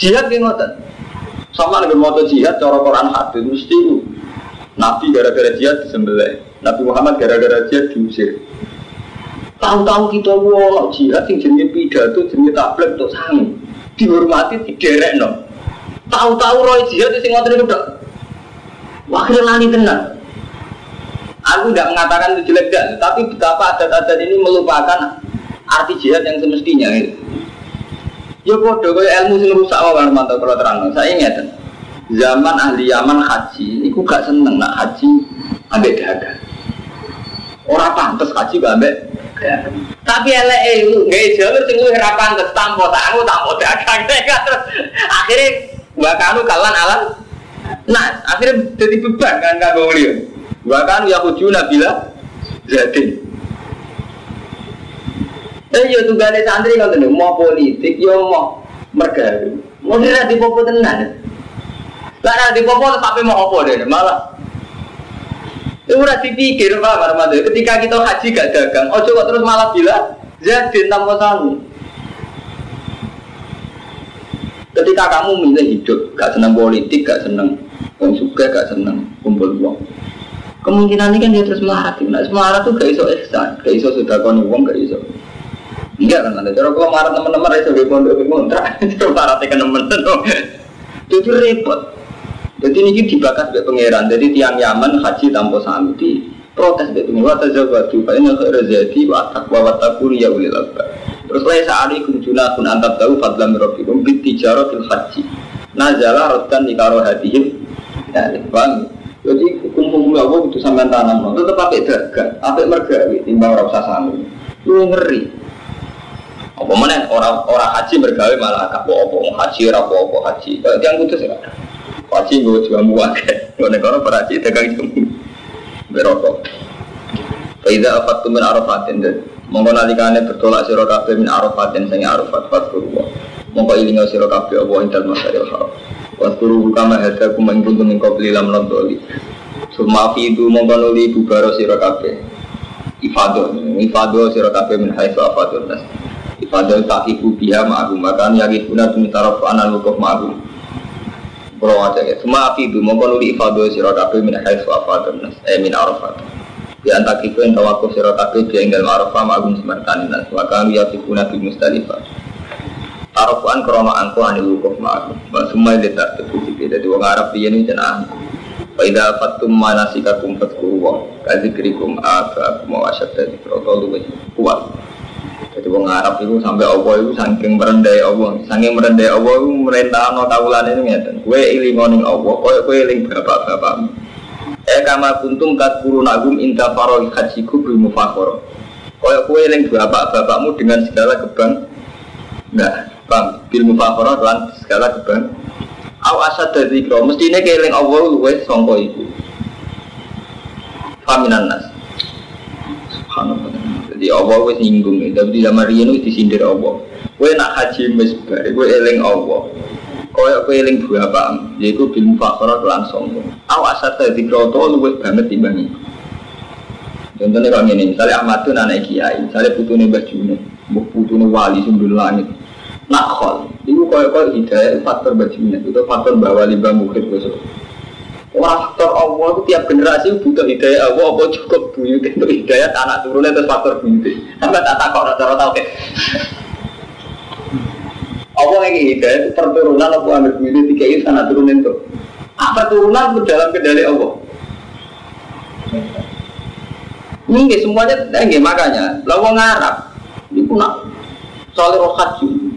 A: Jihad di ngoten. Sama dengan moto jihad, cara Quran hadis mesti Nabi gara-gara jihad disembelih. Nabi Muhammad gara-gara jihad diusir. Tahu-tahu kita wong jihad yang jenis pidato, jenis tablet untuk sangin. Dihormati, diderek no. Tahu-tahu roy jihad sing ngoten niku tok. Wakil lali tenan. Aku tidak mengatakan itu jelek dan, tapi betapa adat-adat ini melupakan arti jihad yang semestinya. Ya bodoh, kaya ilmu sing rusak wae mantap kalau terang. Saya ingat zaman ahli Yaman haji, ini gak seneng nak haji ambek dagang. Orang pantas haji gak ambek tapi elek itu nggak jalur sing luwih ra pantes tanpa tangu tanpa dagang terus akhirnya Wakanu kalan alam Nah, akhirnya jadi beban kan kagak beliau. Wakanu ya hujuna bila jadi. Eh yo tunggale santri kan tuh mau politik yo mau mergawe. Mau dia di popo tenan. Lah di popo tapi mau apa deh malah. Itu udah dipikir Pak Marmado. Ketika kita haji gak dagang, ojo kok terus malah bila jadi tanpa sangu. Ketika kamu milih hidup, gak senang politik, gak senang uang suka, gak senang kumpul uang. Kemungkinan ini kan dia terus melarat. Nah, melarat tuh gak iso ihsan, gak iso sudah kau uang, gak iso. Enggak kan, ada cara kalau marah teman-teman, iso di pondok kontrak, cara marah teman-teman. Itu repot. Jadi ini dibakas sebagai pangeran. Jadi tiang Yaman haji tanpa sami protes itu. Wa tazawwaju fa inna khairu zati wa taqwa wa taqul ya ulil albab. Terus ini kunjuna pun antar tahu fadlan rabbikum bit tijaro fil haji. Nazala rotan di karo hatihim. Ya, bang. Jadi hukum-hukum Allah itu sampai tanam no. Tetap pakai dagang, pakai mergawi, timbang rasa sami. Lu ngeri. Apa mana orang orang haji mergawe malah kapo apa haji rapo apa haji. Yang putus ya. Haji gue juga muak. Gue negara berhaji dagang jamu. Berokok. Faiza afattu min arafatin dan Mongko nalikane bertolak sira kabeh min arafatin sing arafat fatkurwa. Mongko ilinga sira kabeh apa ing dalem masaril haram. Waskuru kama hadza kum ing kuntum ing qabli lam nadoli. Suma fi itu mongko nuli bubaro sira kabeh. Ifado, ifado sira kabeh min haitsu afadun nas. Ifado takiku biha ma'hum makan yagi guna tumi taraf anal wukuf ma'hum. Kalau wajah ya, semua api itu mau nuli ifadu sirot api min haitsu afadun nas, eh min arafat. Di antara kita yang tawaku sirot api dia yang dalam arafah ma'agum semertani nas, maka lu yafikuna fi mustalifah. Arafuan krono angko anil wukuf ma'agum. Semua yang ditartib jadi wong Arab dia ini jenah Faida fatum manasikakum fatkuru wa kadzikrikum abaakum wa asyadda dzikra luwih kuat. Jadi wong Arab itu sampai Allah itu saking merendai Allah, saking merendai Allah itu merintah no kawulan itu ngeten. Kue iling ngoning Allah, kue kue iling bapak bapak. Eh kama kuntum kat nagum inta faroi hajiku bil mufakhor. Kue kue iling bapak bapakmu dengan segala kebang. Nah, bang bil mufakhor dan segala kebang. Aw asad dari kro, mestinya keling Allah luwe songko itu. Faminan nas. Jadi Allah wis nyinggung tapi di zaman riyen wis disindir Allah. Kowe nak haji wis bar, kowe eling Allah. Kaya kowe eling bapak, yaiku bil mufakhara lan sombong. Aw asat dadi kroto luwih banget timbang iku. Contohnya kalau ini, misalnya Ahmad itu anak kiai, misalnya putune Mbah Juno, putune wali sumber langit. Nak khol, itu kaya kaya hidayah faktor Mbah Juno, itu faktor Mbah Wali Mbah Mukhid Orang faktor Allah itu tiap generasi butuh hidayah Allah, apa cukup buyut itu hidayah anak turunnya terus faktor buyut. Sampai tak takut cara tahu ke. Allah yang hidayah itu perturunan apa ambil buyut tiga itu anak turunin itu. Apa turunan itu dalam kendali Allah. Ini semuanya, eh, makanya, lawan Arab, itu nak soal roh haji,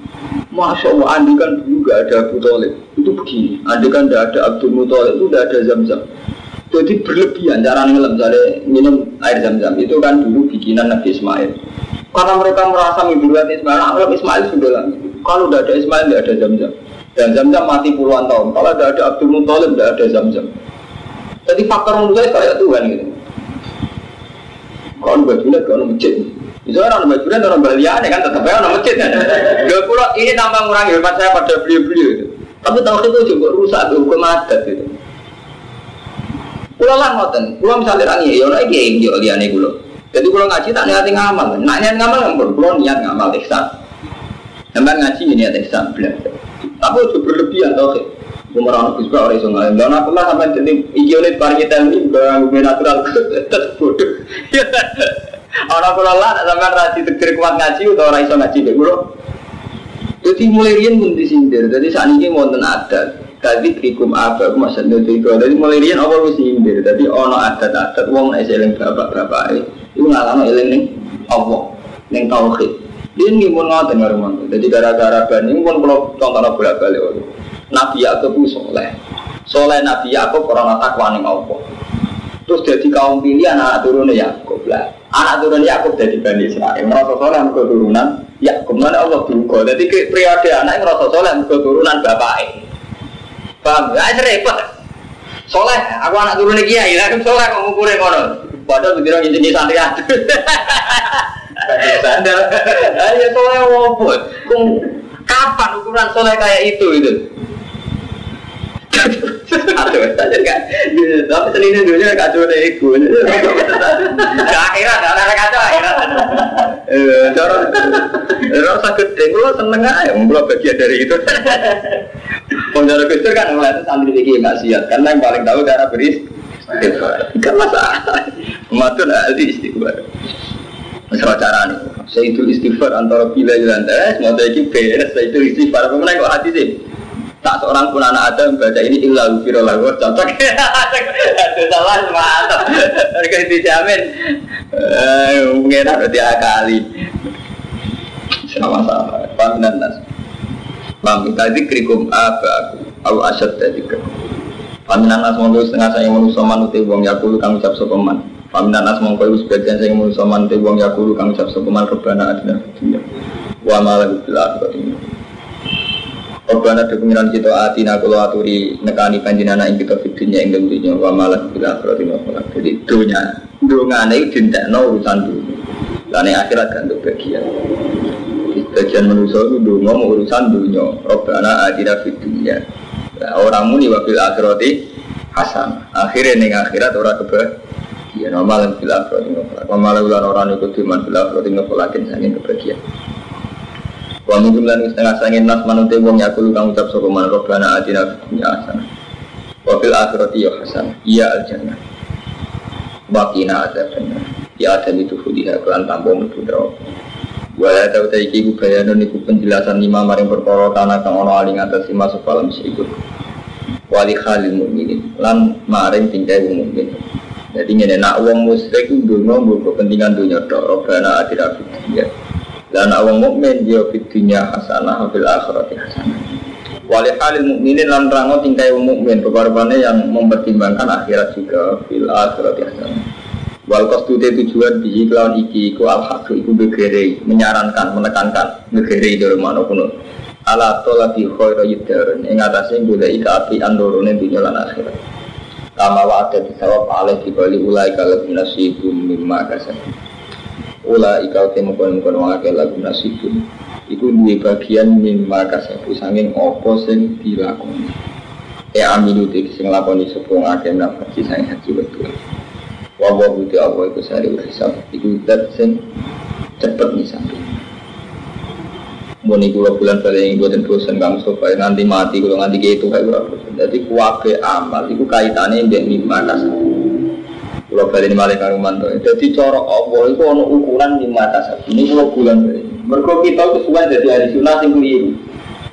A: Masya Allah, andi kan dulu gak ada Abu Talib. Itu begini, andi kan gak ada Abdul Muthalib itu gak ada zam-zam. Jadi berlebihan cara ngelam, misalnya minum air zam-zam. Itu kan dulu bikinan Nabi Ismail. Karena mereka merasa mimpikan Ismail, nah, Ismail sudah lama Kalau gak ada Ismail gak ada zam-zam. Dan zam-zam mati puluhan tahun. Kalau gak ada Abdul Muthalib gak ada zam-zam. Jadi faktor menurut saya kayak Tuhan gitu. Kalau gak jelas, kalau itu orang Madura orang Baliane kan tetap orang masjid. Gak pulau ini tambah mengurangi hormat saya pada beliau-beliau itu. Tapi tahu itu juga rusak tuh hukum adat itu. Pulau lah ngoten, pulau misalnya rangi, ya lagi yang dia liane pulau. Jadi pulau ngaji tak niat ngamal, nak niat ngamal nggak pulau niat ngamal ihsan. Sampai ngaji niat ihsan belajar. Tapi itu berlebihan tau sih. Umar anak juga orang iso ngalim. Dan aku lah sampai jadi iki oleh parikitan ini bang natural bodoh. Orang kalau lah sampai rasi tegir kuat ngaji atau orang iso ngaji deh bro. Jadi mulai rian pun disindir. Jadi saat ini mau adat. Tadi krikum apa masa itu. Jadi mulai rian awal mesti sindir. Jadi ono adat-adat uang naik seling bapak bapak itu ngalami eling nih Allah neng tauhid. Dia ini pun ngotot ngaruman. Jadi gara-gara bani pun kalau contohnya bolak balik. Nabi Yakub soleh. Soleh Nabi Yakub orang takwa ning Allah. Terus jadi kaum pilihan anak turunnya Yakub lah. Anak turun Yakub jadi Bani Israel. Merasa soleh mereka turunan Yakub. Mana Allah duga. Jadi periode anak merasa soleh mereka turunan bapaknya. Paham? Ya repot. Soleh, aku anak turun kiai, lah soleh kok ngukurin ngono. Padahal begitu jadi santri. Sandal. Ayo soleh wobot. Kapan ukuran soleh kayak itu itu? Aduh, saja kan. Tapi seni dunia kacau deh ego. Akhirat, ada kacau akhirat. Eh, cara, sakit deh. Gue seneng aja, gue bagian dari itu. Penjara Gus kan mulai santri lagi nggak siap, karena yang paling tahu cara beris. Kan masalah. Matun ahli istighfar. Masalah cara nih. Saya itu istighfar antara bila dan tes, mau itu beres. Saya itu istighfar. Pemenang kok hati sih. Tak seorang pun anak Adam baca ini illa ufiro lagu cocok. Aduh salah mantap. Harga dijamin. Eh, mungkin ada dia kali. Sama-sama. Paminan nas. Paham tadi krikum apa aku. Aku asyad tadi ke. Paminan nas monggo setengah saya manusia manute wong yakulu kang ucap sopeman. Paminan nas monggo sebagian saya manusia manute wong yakulu kang ucap sopeman rebana adina dunia. Wa malah bil Korban ada pengiran kita atina kalau aturi nekani panjenengan ing kita fitnya ing dalam dunia wa malah bila akhirat ini Jadi dunia dunia ini tidak no urusan dunia. Dan akhirat kan untuk bagian. Bagian manusia itu dunia urusan dunia. Robbana atina fitnya. Nah, orang muni wa bil akhirat hasan. Akhirnya ning akhirat orang kebahagiaan. Ya normal bila akhirat Wa malah ulan orang ikut iman bila akhirat ini ngofolakin sangin kebahagiaan. Wa min jumlah setengah sangin nas manute wong yakulu kang ucap sapa man robbana atina fid dunya hasanah. Wafil akhirati ya hasan Iya al jannah Wakina azab jannah Ya ada itu fudiha kelan tambah mlebu neraka Wala tau ta iki ku bayanan iku penjelasan lima maring perkara tanah kang ana aling atas lima sepalam sikut. Wali khalil mukminin lan maring tingkai wong mukmin. Jadi ngene nak wong musyrik dungo mbok kepentingan dunya tok, robana adira dunya. Lan nak wong mukmin dia fit dunya hasanah fil akhirati hasanah. Wali khalil mukminin lan rango tingkai wong mukmin perbarbane yang mempertimbangkan akhirat juga fil akhirati hasanah. Wal kostute tujuan di kelawan iki iku al haqu iku begere menyarankan menekankan negere dari mana kuno. Ala tola bi khairu yidar ing atase golek api andorone dunya lan akhirat. Kama wa ada disawab alih dibali ulai kalau nasibum mimma kasab. Ulai kau temu kon kon wong akeh lagu nasibum. Iku duwe bagian mimma kasab sanging apa sing dilakoni. Ya aminu sing lakoni sepung akeh nafsi sing haji betul. Wawa buti Allah itu sehari hisab Itu dat sing cepet sampai Muni kula bulan balik ini buatan bosan kang sofa nanti mati nanti gitu kayak gue bosan. Jadi kuwabe amal itu kaitannya dengan lima kasar. Kula balik ini malah kang manto. Jadi cara Allah itu ono ukuran lima kasar. Ini kula bulan. Mereka kita itu sesuai jadi hari sunnah sing keliru.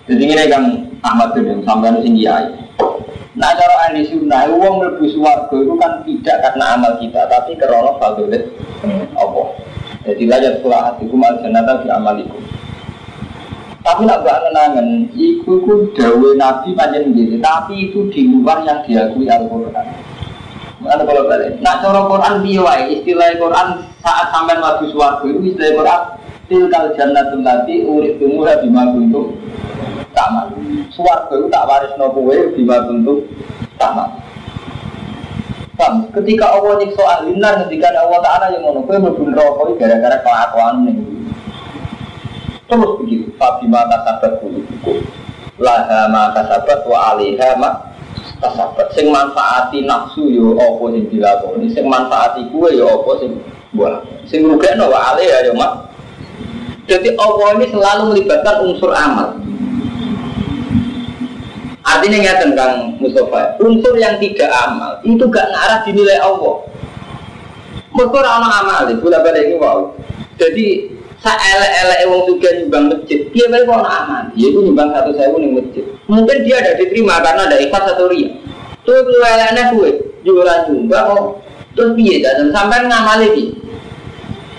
A: Jadi ini kang Ahmad tuh sampai sing kiai. Nah cara ahli sunnah, uang melebu suwargo itu kan tidak karena amal kita, tapi karena fadilat Allah. Jadi layak sekolah hatiku mal di amaliku. Tapi nak gak kenangan, itu ku dawe nabi panjang gitu, tapi itu di luar yang diakui Al-Quran. Mana kalau balik? Nak cara Quran biwai, istilah Quran saat sampai maju suwargo itu istilah Quran tilkal jannatul lati urid tumuha bima kuntum tamat. Suwarga itu tak waris no kue bima bentuk tamat. Paham? Ketika Allah nyiksa ahli nar, ketika Allah Ta'ala yang ngono kue mlebu neraka gara-gara kelakuan nih. Terus begitu, Fabima kasabat kulubukum Laha ma kasabat wa alaiha ma kasabat Sing manfaati nafsu yo opo sing dilakoni Sing manfaati kue yo opo sing buah Sing rugekno wa alaiha yo mak Jadi Allah ini selalu melibatkan unsur amal Artinya ya tentang Mustafa, unsur yang tidak amal itu gak ngarah dinilai Allah. Mereka orang amal itu, boleh balik ini wow. Jadi saya elek-elek wong juga nyumbang masjid, dia baik orang amal, dia itu nyumbang satu sewu nih masjid. Mungkin dia ada diterima karena ada ikhlas atau ria. Tuh lu eleknya gue, jualan nyumbang, oh, terus piye dan sampai ngamal lagi.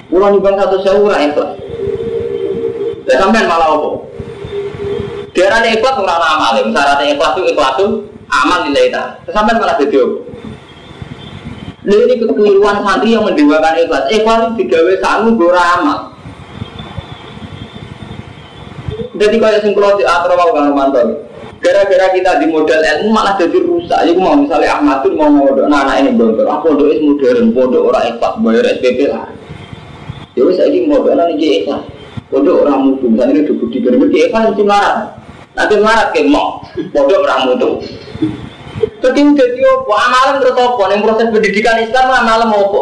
A: Ulang nyumbang satu sewu lah ikhlas. Dan sampai malah apa? Daerah ikhlas orang amal, syaratnya ikhlas itu ikhlas itu amal nilai ta. Sampai malah jadi apa? Ini kekeliruan santri yang mendewakan ikhlas. Ikhlas itu digawe sangu gora amal. Jadi kalau sing kalau di atro mau kang mantau. Gara-gara kita di modal ilmu malah jadi rusak. Jadi mau misalnya Ahmad tuh mau modal, nah anak ini bontor. Aku pondok itu modern, pondok orang ikhlas, bayar SPP lah. Ya wis saiki modal ini ikhlas. Pondok orang mutu, misalnya ini duduk di kerja ikhlas itu marah. Nanti marah ke mau, pondok orang mutu. Jadi jadi apa? Amalan terus apa? Yang proses pendidikan Islam amalan mau apa?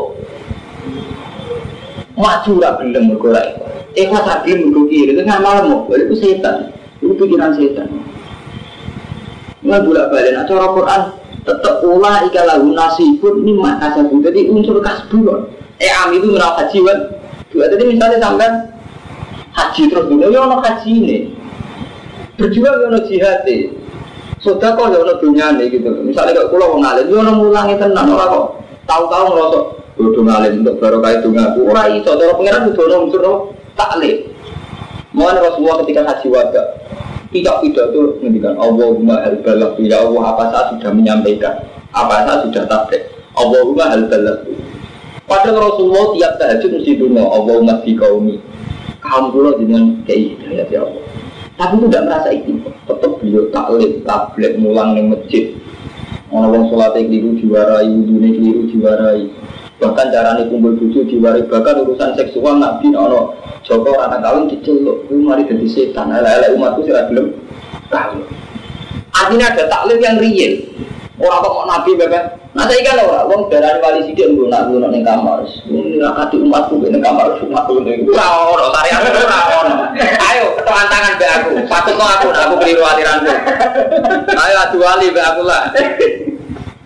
A: Maju lah belum bergerak. Belum bergerak kiri itu ngamal mau. Itu setan. Itu pikiran setan. Nggak bolak balik. Nah cara Quran tetap ulah ika lagu nasibun mimma kasabu. Jadi unsur kasbu. Eh am itu merawat haji kan. Jadi misalnya sampai haji terus dulu ya ono haji ini. Berjuang ya ono jihad sudah kok ya ono dunia gitu. Misalnya kalau pulau ngalim, ya ono mulangi tenang ora kok. Tahu-tahu ngerosok bodoh ngalim untuk barokah itu ngaku. Ora iso, cara pengiran itu ono unsur taklim. Mohon Rasulullah ketika haji wada, tidak pidato ngendikan Allahumma hal balagh ya Allah apa saya sudah menyampaikan, apa saya sudah tabrik. Allahumma hal balagh. Padahal Rasulullah tiap tahajud mesti dungo Allahumma fi qaumi. Kaum kula dengan kayak ya Allah. Tapi itu tidak merasa itu. Tetap beliau taklim, tablet, mulang di masjid. Orang sholat yang keliru diwarai, wudhunya keliru diwarai. Bahkan caranya kumpul bucu diwarai. Bahkan urusan seksual nabi, ono Joko anak kawin diceluk. Itu mari jadi setan. Ala-ala umatku sih belum kawin. Artinya ada taklim yang real. Orang kok nabi bebek. Nah saya kan orang, orang darah wali sidik nggak nak nggak neng kamar. Ini nak umatku neng kamar umatku neng. Orang tarian orang. Ayo ketuan tangan be aku. Patut no aku, aku keliru aliranku. Ayo adu wali be aku lah.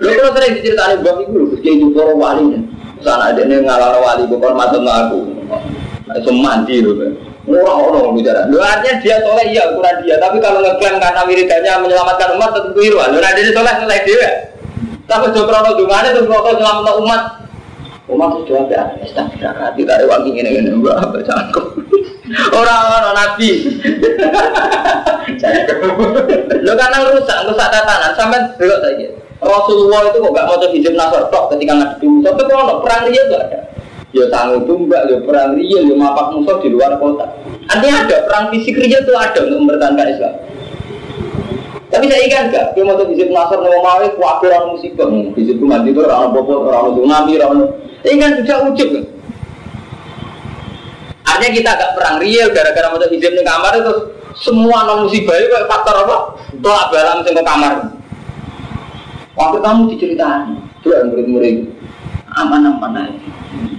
A: Lho kalau sering bab iku lho Gusti itu para wali. Sana dene ngalala wali kok hormatan aku. Iso mandi lho. Ora ono bicara. Lho artinya dia soleh iya ukuran dia, tapi kalau ngeklaim karena wiridannya menyelamatkan umat tentu keliru. Lho nek dia soleh soleh dhewe. Tapi do krono dungane terus kok nyelametno umat. Umat itu jawab ya, astagfirullah, tidak ada wangi ini ini, enggak apa cangkem. Orang-orang nabi. Lo karena rusak, rusak tatanan, sampai belok saja. Rasulullah itu kok gak mau hijab nasor tok ketika ngadepi musuh. Tapi kalau perang dia gak ada. Ya tanggung tumbak, ya perang dia, ya mapak musuh di luar kota. Artinya ada perang fisik dia itu ada untuk mempertahankan Islam. Tapi saya ingat gak, dia mau hijab nasor mau mau kuatir orang musibah, hijab mati itu orang bobot, orang tsunami, orang ini kan sudah ujub kan. Artinya kita agak perang real gara-gara mau hijab di kamar itu semua non musibah itu faktor apa? Tolak balam ke kamar. Waktu kamu diceritakan, tuh yang murid-murid aman-aman aja.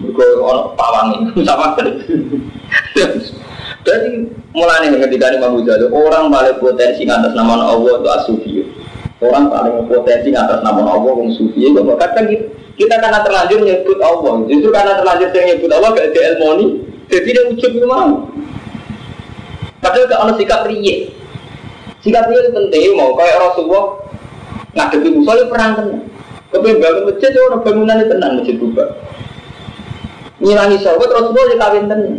A: Gue orang pawang ini sama Jadi mulai nih ketika ini Imam Ghazali orang paling potensi atas nama Allah itu asufi. Orang paling potensi atas nama Allah yang sufi. Itu kadang kita, kita karena terlanjur nyebut Allah. Justru karena terlanjur saya nyebut Allah gak ada ilmu jadi dia ucap itu mau. Padahal gak ada sikap riye. Sikap riye itu penting mau kayak Rasulullah ngadepi musuh ya perang tenang. Kepengen bangun masjid ya orang bangunan itu tenang masjid juga. Nyilangi sahabat Rasulullah ya kawin tenang.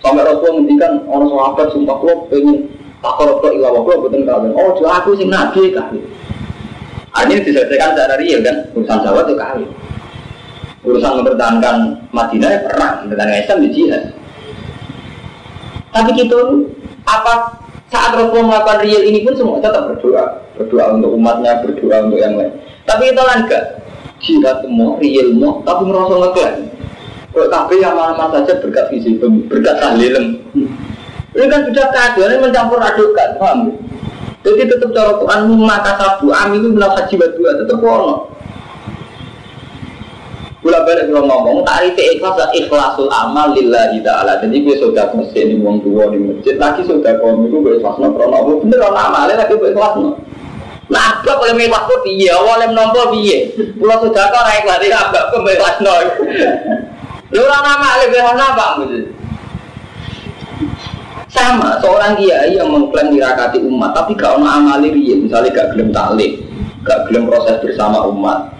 A: Sampai Rasulullah menghentikan orang sahabat sumpah lo pengen takor ke ilah wakil betul kawin. Oh jual aku sing nabi kawin. Artinya diselesaikan secara real kan urusan sahabat itu kawin. Urusan mempertahankan Madinah ya perang, mempertahankan Islam di ya jihad. Tapi kita apa saat Rasulullah melakukan real ini pun semua tetap berdoa, berdoa untuk umatnya, berdoa untuk yang lain. Tapi itu kan enggak jihad semua, real semua, tapi merasa ngeklaim. Kalau tapi yang mana saja berkat visi, berkat tahlilem. Ini kan sudah keadaan mencampur adukan, paham? Jadi tetap cara Quran maka sabu am itu haji dua tetap ono. Gula balik kalau ngomong, tarif ikhlas ikhlasul amal lillahi ta'ala. Jadi gue sudah mesin di uang tua di masjid, lagi sudah kau itu gue ikhlas no krono. Bener orang amalnya lagi gue ikhlas no. Nah, apa boleh mewah kok iya, awalnya menompo piye. Pulau sudah kau naik lari apa kok ikhlas no. Lu orang amalnya gue ikhlas apa? Sama, seorang kiai yang mengklaim dirakati umat, tapi gak ono amali misalnya gak gelem taklim, gak gelem proses bersama umat,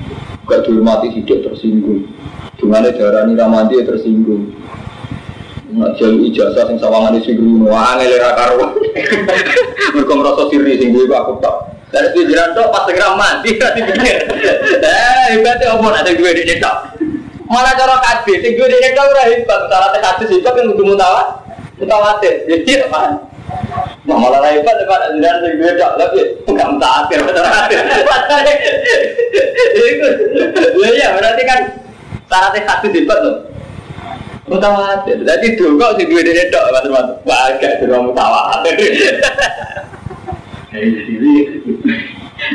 A: gak dihormati tidak tersinggung. Dengan darah ini ramadi tersinggung? Nak jalu ijazah sing sawangan isi guru Wah ngelera karuan Mereka merasa siri sing gue aku tak Dari pikiran tuh pas segera mati Nanti pikir. Eh hebatnya apa nanti gue di tok? Malah cara kadis, sing gue di tok udah hebat. Syaratnya kadis hebat kan kudu mutawat Mutawatir. Jadi apa? Malah hebat depan ajaran sing gue tak tapi enggak mutawatir mutawatir. Itu, ya berarti kan syaratnya satu hebat loh. Mutawatir. Jadi dulu sing gue dene tok mas-mas. Wah gak dulu mutawatir.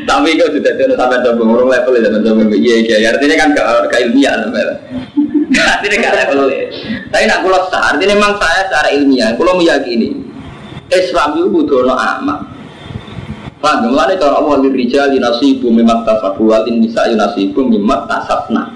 A: Tapi kau sudah tahu sampai coba ngurung level itu coba iya iya artinya kan gak ilmiah sampai. Artinya gak level. Tapi nak kulo sah artinya memang saya secara ilmiah kulo meyakini Islam itu butuh no amal. Paham? Mulanya cara Allah lirijal nasibu mimak tasabu walin nisa nasibu mimak tasabna.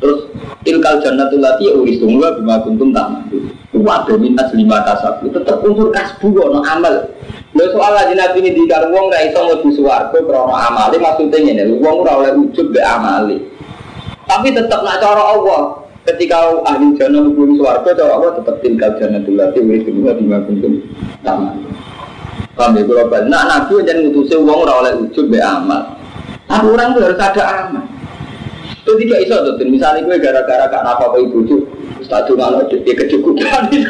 A: Terus ilkal jannatul lati uristum wa bima kuntum ta'malu. Wa min lima kasabu tetap unsur kasbu no amal. Lho soal aja nabi ini dikar wong ra iso mlebu swarga krana amale maksudnya ngene, wong ora oleh ujub be amale. Tapi tetap nak cara Allah, ketika ahli jannah mlebu swarga cara Allah tetap tinggal jannatul lati uristum wa bima kuntum sama. Paham ya kalau balik. Nah nabi jangan ngutusi uang orang oleh ujub be amal. Tapi orang itu harus ada amal. Itu tidak iso tuh. Misalnya gue gara-gara apa apa ibu tuh. Ustaz Jumal dia kecukupan. Jadi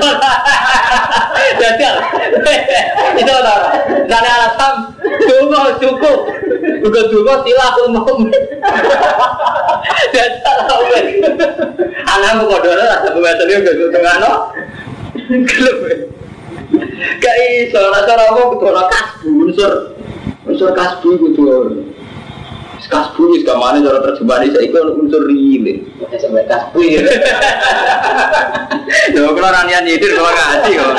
A: itu orang. Dan alasan tunggu cukup. Juga tunggu silah umum. Dan salah Anak mau kodornya rasa pembahasannya gak tengah no. Gak iso, cara apa kudu kasbu, unsur unsur kasbu kudu kasbu wis kamane cara terjemahan saya ikut unsur rile. Sampai kasbu ya. Kalau ranian nyidir kalau ngaji kok.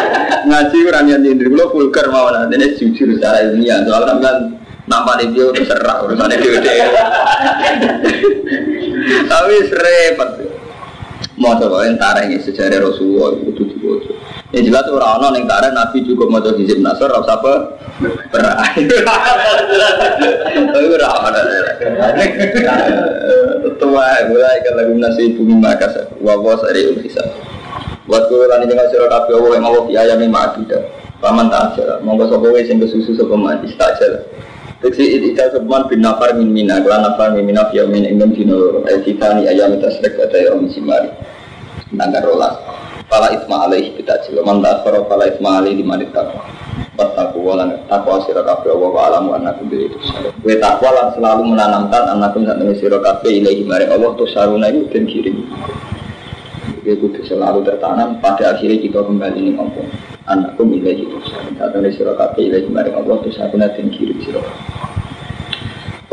A: Ngaji ranian nyidir kalau vulgar mawon ini jujur secara ilmiah soal kan Nampak di dia terserah urusannya dia. Tapi repot. Mau coba yang tareng sejarah Rasulullah itu juga. Yang jelas orang-orang yang tareng Nabi juga mau coba hizib nasr, rasa apa? Tua mulai lagu nasi bumi makas. Wawas dari ulisa. Waktu lani dengan sirah kafe Allah yang Allah ayami ma'abidah. Paman tak ajar. Monggo sopo wis sing kesusu sapa man istajal. Teksi itikal sebuan bin nafar min mina Kelan nafar min mina fiya min ingin dino loro titani ayam tasrek kata ya om simari Nanggar rolas Fala isma alaih kita jilo Man tasfaro fala isma alaih di manit Bertakwa walan takwa sirah kafe Allah wa alamu anakum bila itu Gue takwa lan selalu menanamkan anakum saat ini sirah kafe ilahi mari Allah Tuh saruna itu dan kirim. Gue kudu selalu tertanam pada akhirnya kita kembali ini ngomong anakku milih itu saat ini sirah kafe ilahi mari Allah Tuh saruna dan kirim sirah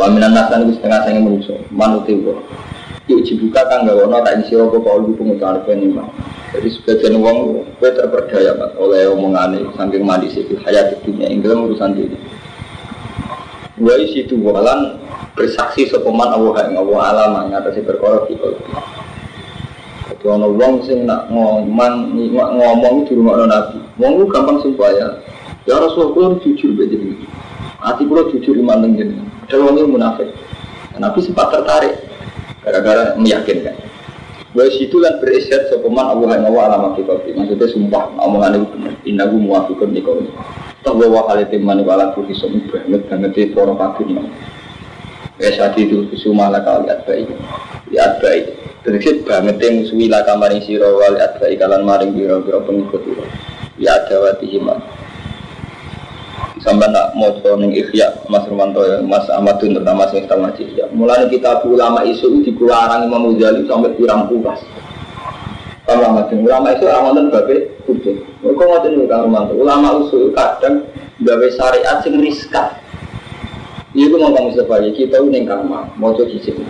A: Wa minan nasan itu setengah saya menuso Manuti wa Yuk dibuka kan gak wana tak isi apa kau lu pengucapan apa ini mah Jadi sebagian uang Gue terperdaya mas oleh omongan ini Saking mandi sih hayat dunia Ini urusan diri. Gue isi itu walan Bersaksi sepeman Allah yang Allah alam Ngatasi perkara di Jadi orang uang sing nak ngomong Ngomong di rumah nabi. Ngomong gampang sumpah ya Ya Rasulullah jujur begini Hati gue jujur iman dengan orang yang munafik. Nabi sempat tertarik gara-gara meyakinkan. Bahwa situ kan berisyat sepeman Allah yang Allah alamat di Maksudnya sumpah, omongan itu benar. Inna gue muafikun di kau. Tak bawa hal itu mani wala tuh hisom banget banget di poro kafir Ya saat itu kusuma kali lihat baik, lihat baik. Terus banget yang musuhi lah kamar yang siro lihat baik kalian maring biro biro pengikut itu. Ya ada wati himan sampai nak mau ning ikhya Mas Romanto ya Mas Ahmad Dun terutama sing tahu ngaji ya mulai kita ulama isu di kularang Imam Ghazali sampai pirang pulas ulama itu ulama isu amanten babe kudu. Kok ngoten niku Kang Romanto ulama usul kadang gawe syariat sing riskan. Itu mau kamu sebagai kita ini karma mau coba hijab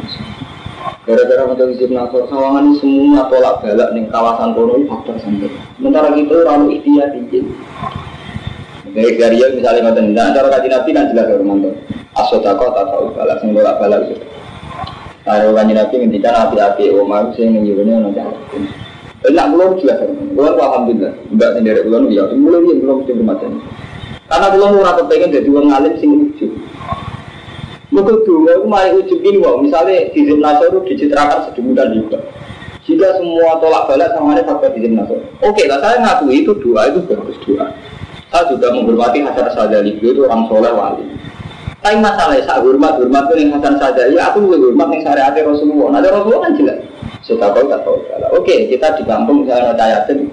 A: gara-gara mau coba hijab nasor sawangan semua tolak balak nih kawasan kono faktor sampai sementara kita orang ikhtiar izin dari dari misalnya ngoten, nah cara kaji nabi kan jelas ya mantu. Asodako tak tahu balas, sing bolak balik gitu. Nah, kaji nabi ngendikan hati-hati, omah sing nyuruhnya nanti. Enak belum jelas, belum alhamdulillah. Enggak sendiri belum ya, mulai dia belum mesti bermacam. Karena belum murah kepengen jadi orang alim sing lucu. Maka dulu aku mari ujub ini, wow. misalnya di Nasr itu dicitrakan sedemikian juga. Jika semua tolak balik sama ada faktor di Nasr. Oke lah, saya ngakui itu doa itu bagus doa. Saya juga menghormati Hasan Sadali itu orang soleh wali. Tapi masalahnya saya hormat hormat itu yang Hasan Sadali, aku juga hormat yang syariat Rasulullah. Nah Rasulullah kan jelas. Sudah kau tak tahu. Oke, kita di kampung misalnya ada yatim,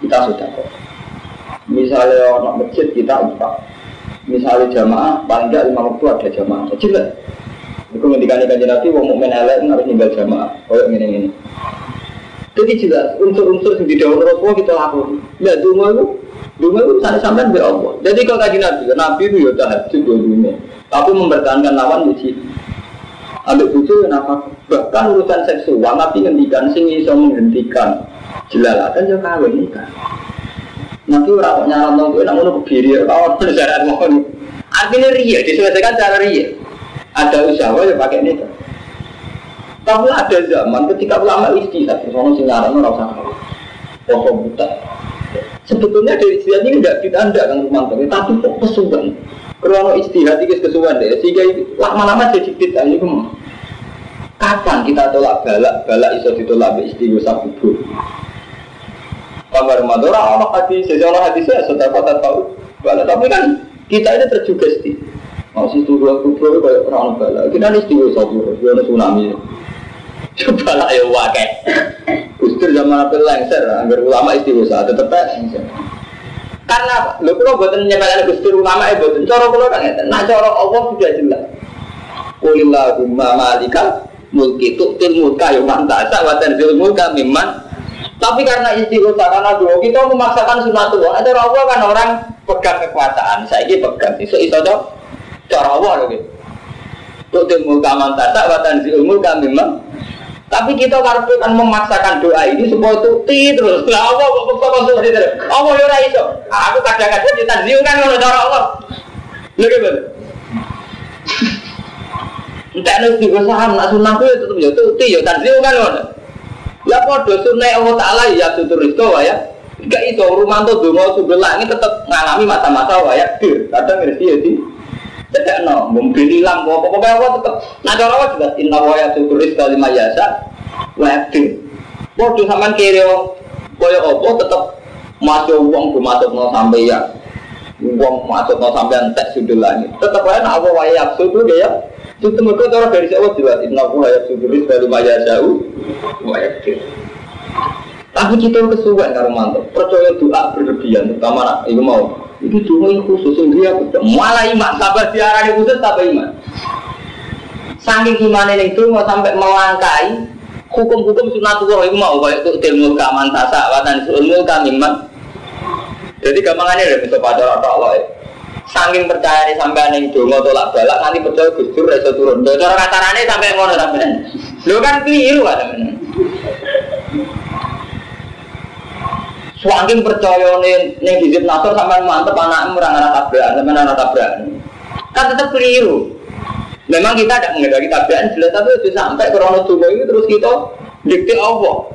A: kita sudah tahu. Misalnya orang masjid kita empat. Misalnya jamaah, paling tidak lima waktu ada jamaah. Jelas. Itu ngendikan ikan Nabi, wong mukmin elek harus tinggal jamaah. Kayak gini ini. Jadi jelas unsur-unsur yang di dalam Rasulullah kita lakukan. Ya, cuma itu Dungu itu sana sampai be Allah. Jadi kalau kaji Nabi, Nabi itu ya tahajud dua dunia. Tapi mempertahankan lawan di Ambil bucu kenapa? Bahkan urusan seksual, Nabi ngendikan sing iso menghentikan jelalatan ya kawin nikah. Nabi orang kok nyaran dong, gue namun kebiri, kawan syarat mohon. Artinya ria, diselesaikan cara ria. Ada usaha ya pakai nikah. Tapi ada zaman ketika ulama istihad, soalnya sing nyaran orang usah kawin. Pokok buta. Sebetulnya dari istihad ini tidak ditanda kan Rumanto, tapi kok kesuwan. Kalau istihad ini kesuwan deh, sehingga lama-lama jadi tidak ini Kapan kita tolak balak, balak iso ditolak be istighosa kubur. Kamar Rumanto, orang hadis, sejarah hadisnya sudah kota tahu balak, tapi kan kita ini terjugesti. Mau situ dua kubur kayak orang balak, kita ini istighosa kubur, ada tsunami. Coba lah ya wakai. Gustur zaman apa lengser, agar ulama istighosah tetap lengser. Karena lo kalau buatan menyampaikan Gustur ulama ya buatan coro kalau kan ya. Nah coro Allah sudah jelas. Kulillahumma malika mulki tuktil mulka yang mantasa wa tanzil mulka mimman tapi karena istighosah karena dua kita memaksakan sunatullah ada Allah kan orang pegang kekuasaan saya ini pegang iso iso dong cara Allah loh gitu tuktil mulka mantasa wa tanzil mulka mimman tapi kita karena kan memaksakan doa ini supaya tuti terus. Lah apa kok kok masuk di terus? Apa yo ora iso? Aku kadang-kadang ditanziu kan ngono cara Allah. Lha gimana? Entah nih tiga saham, nak sunnah itu tetap ya tuti ya tanzil kan mana? Ya podo sunnah Allah Taala ya tutur itu ya. Gak itu rumah tuh dungo sebelah ini tetap ngalami masa-masa ya. Kadang ngerti ya sih. Tidak no, mungkin hilang, pokoknya apa tetap. Nah cara apa juga inna wa ya tutur rizqa lima yasa. Wadir. Podo sampean kiri kaya apa tetap masuk uang masuk no sampai ya. Uang masuk no sampai entek sudah lagi. Tetap aja nak apa wae absurd ya. Itu mereka cara dari siapa jelas inna wa ya tutur rizqa lima yasa. Wadir. Tapi kita kesuwen karo mantu. Percaya doa berlebihan, terutama nak itu mau. Itu cuma khusus yang dia Malah iman, sabar diarani khusus tapi iman. Saking ini itu mau sampai melangkai hukum-hukum sunatullah itu mau kayak itu ilmu kaman tasa watan ilmu kamiman. Jadi gampangannya udah bisa pada rata Allah. Saking percaya nih sampai neng dongo tolak balak nanti percaya gusur reso turun. Cara katarane sampai ngono sampai. Lo kan keliru kan temen. Swaking percaya nih nih hizib nasor sampai mantep anak merang anak tabrakan sampai anak tabrakan. Kan tetap keliru. Memang kita tidak mengendaki tabrakan jelas tapi itu sampai krono tunggu ini terus kita dikti Allah.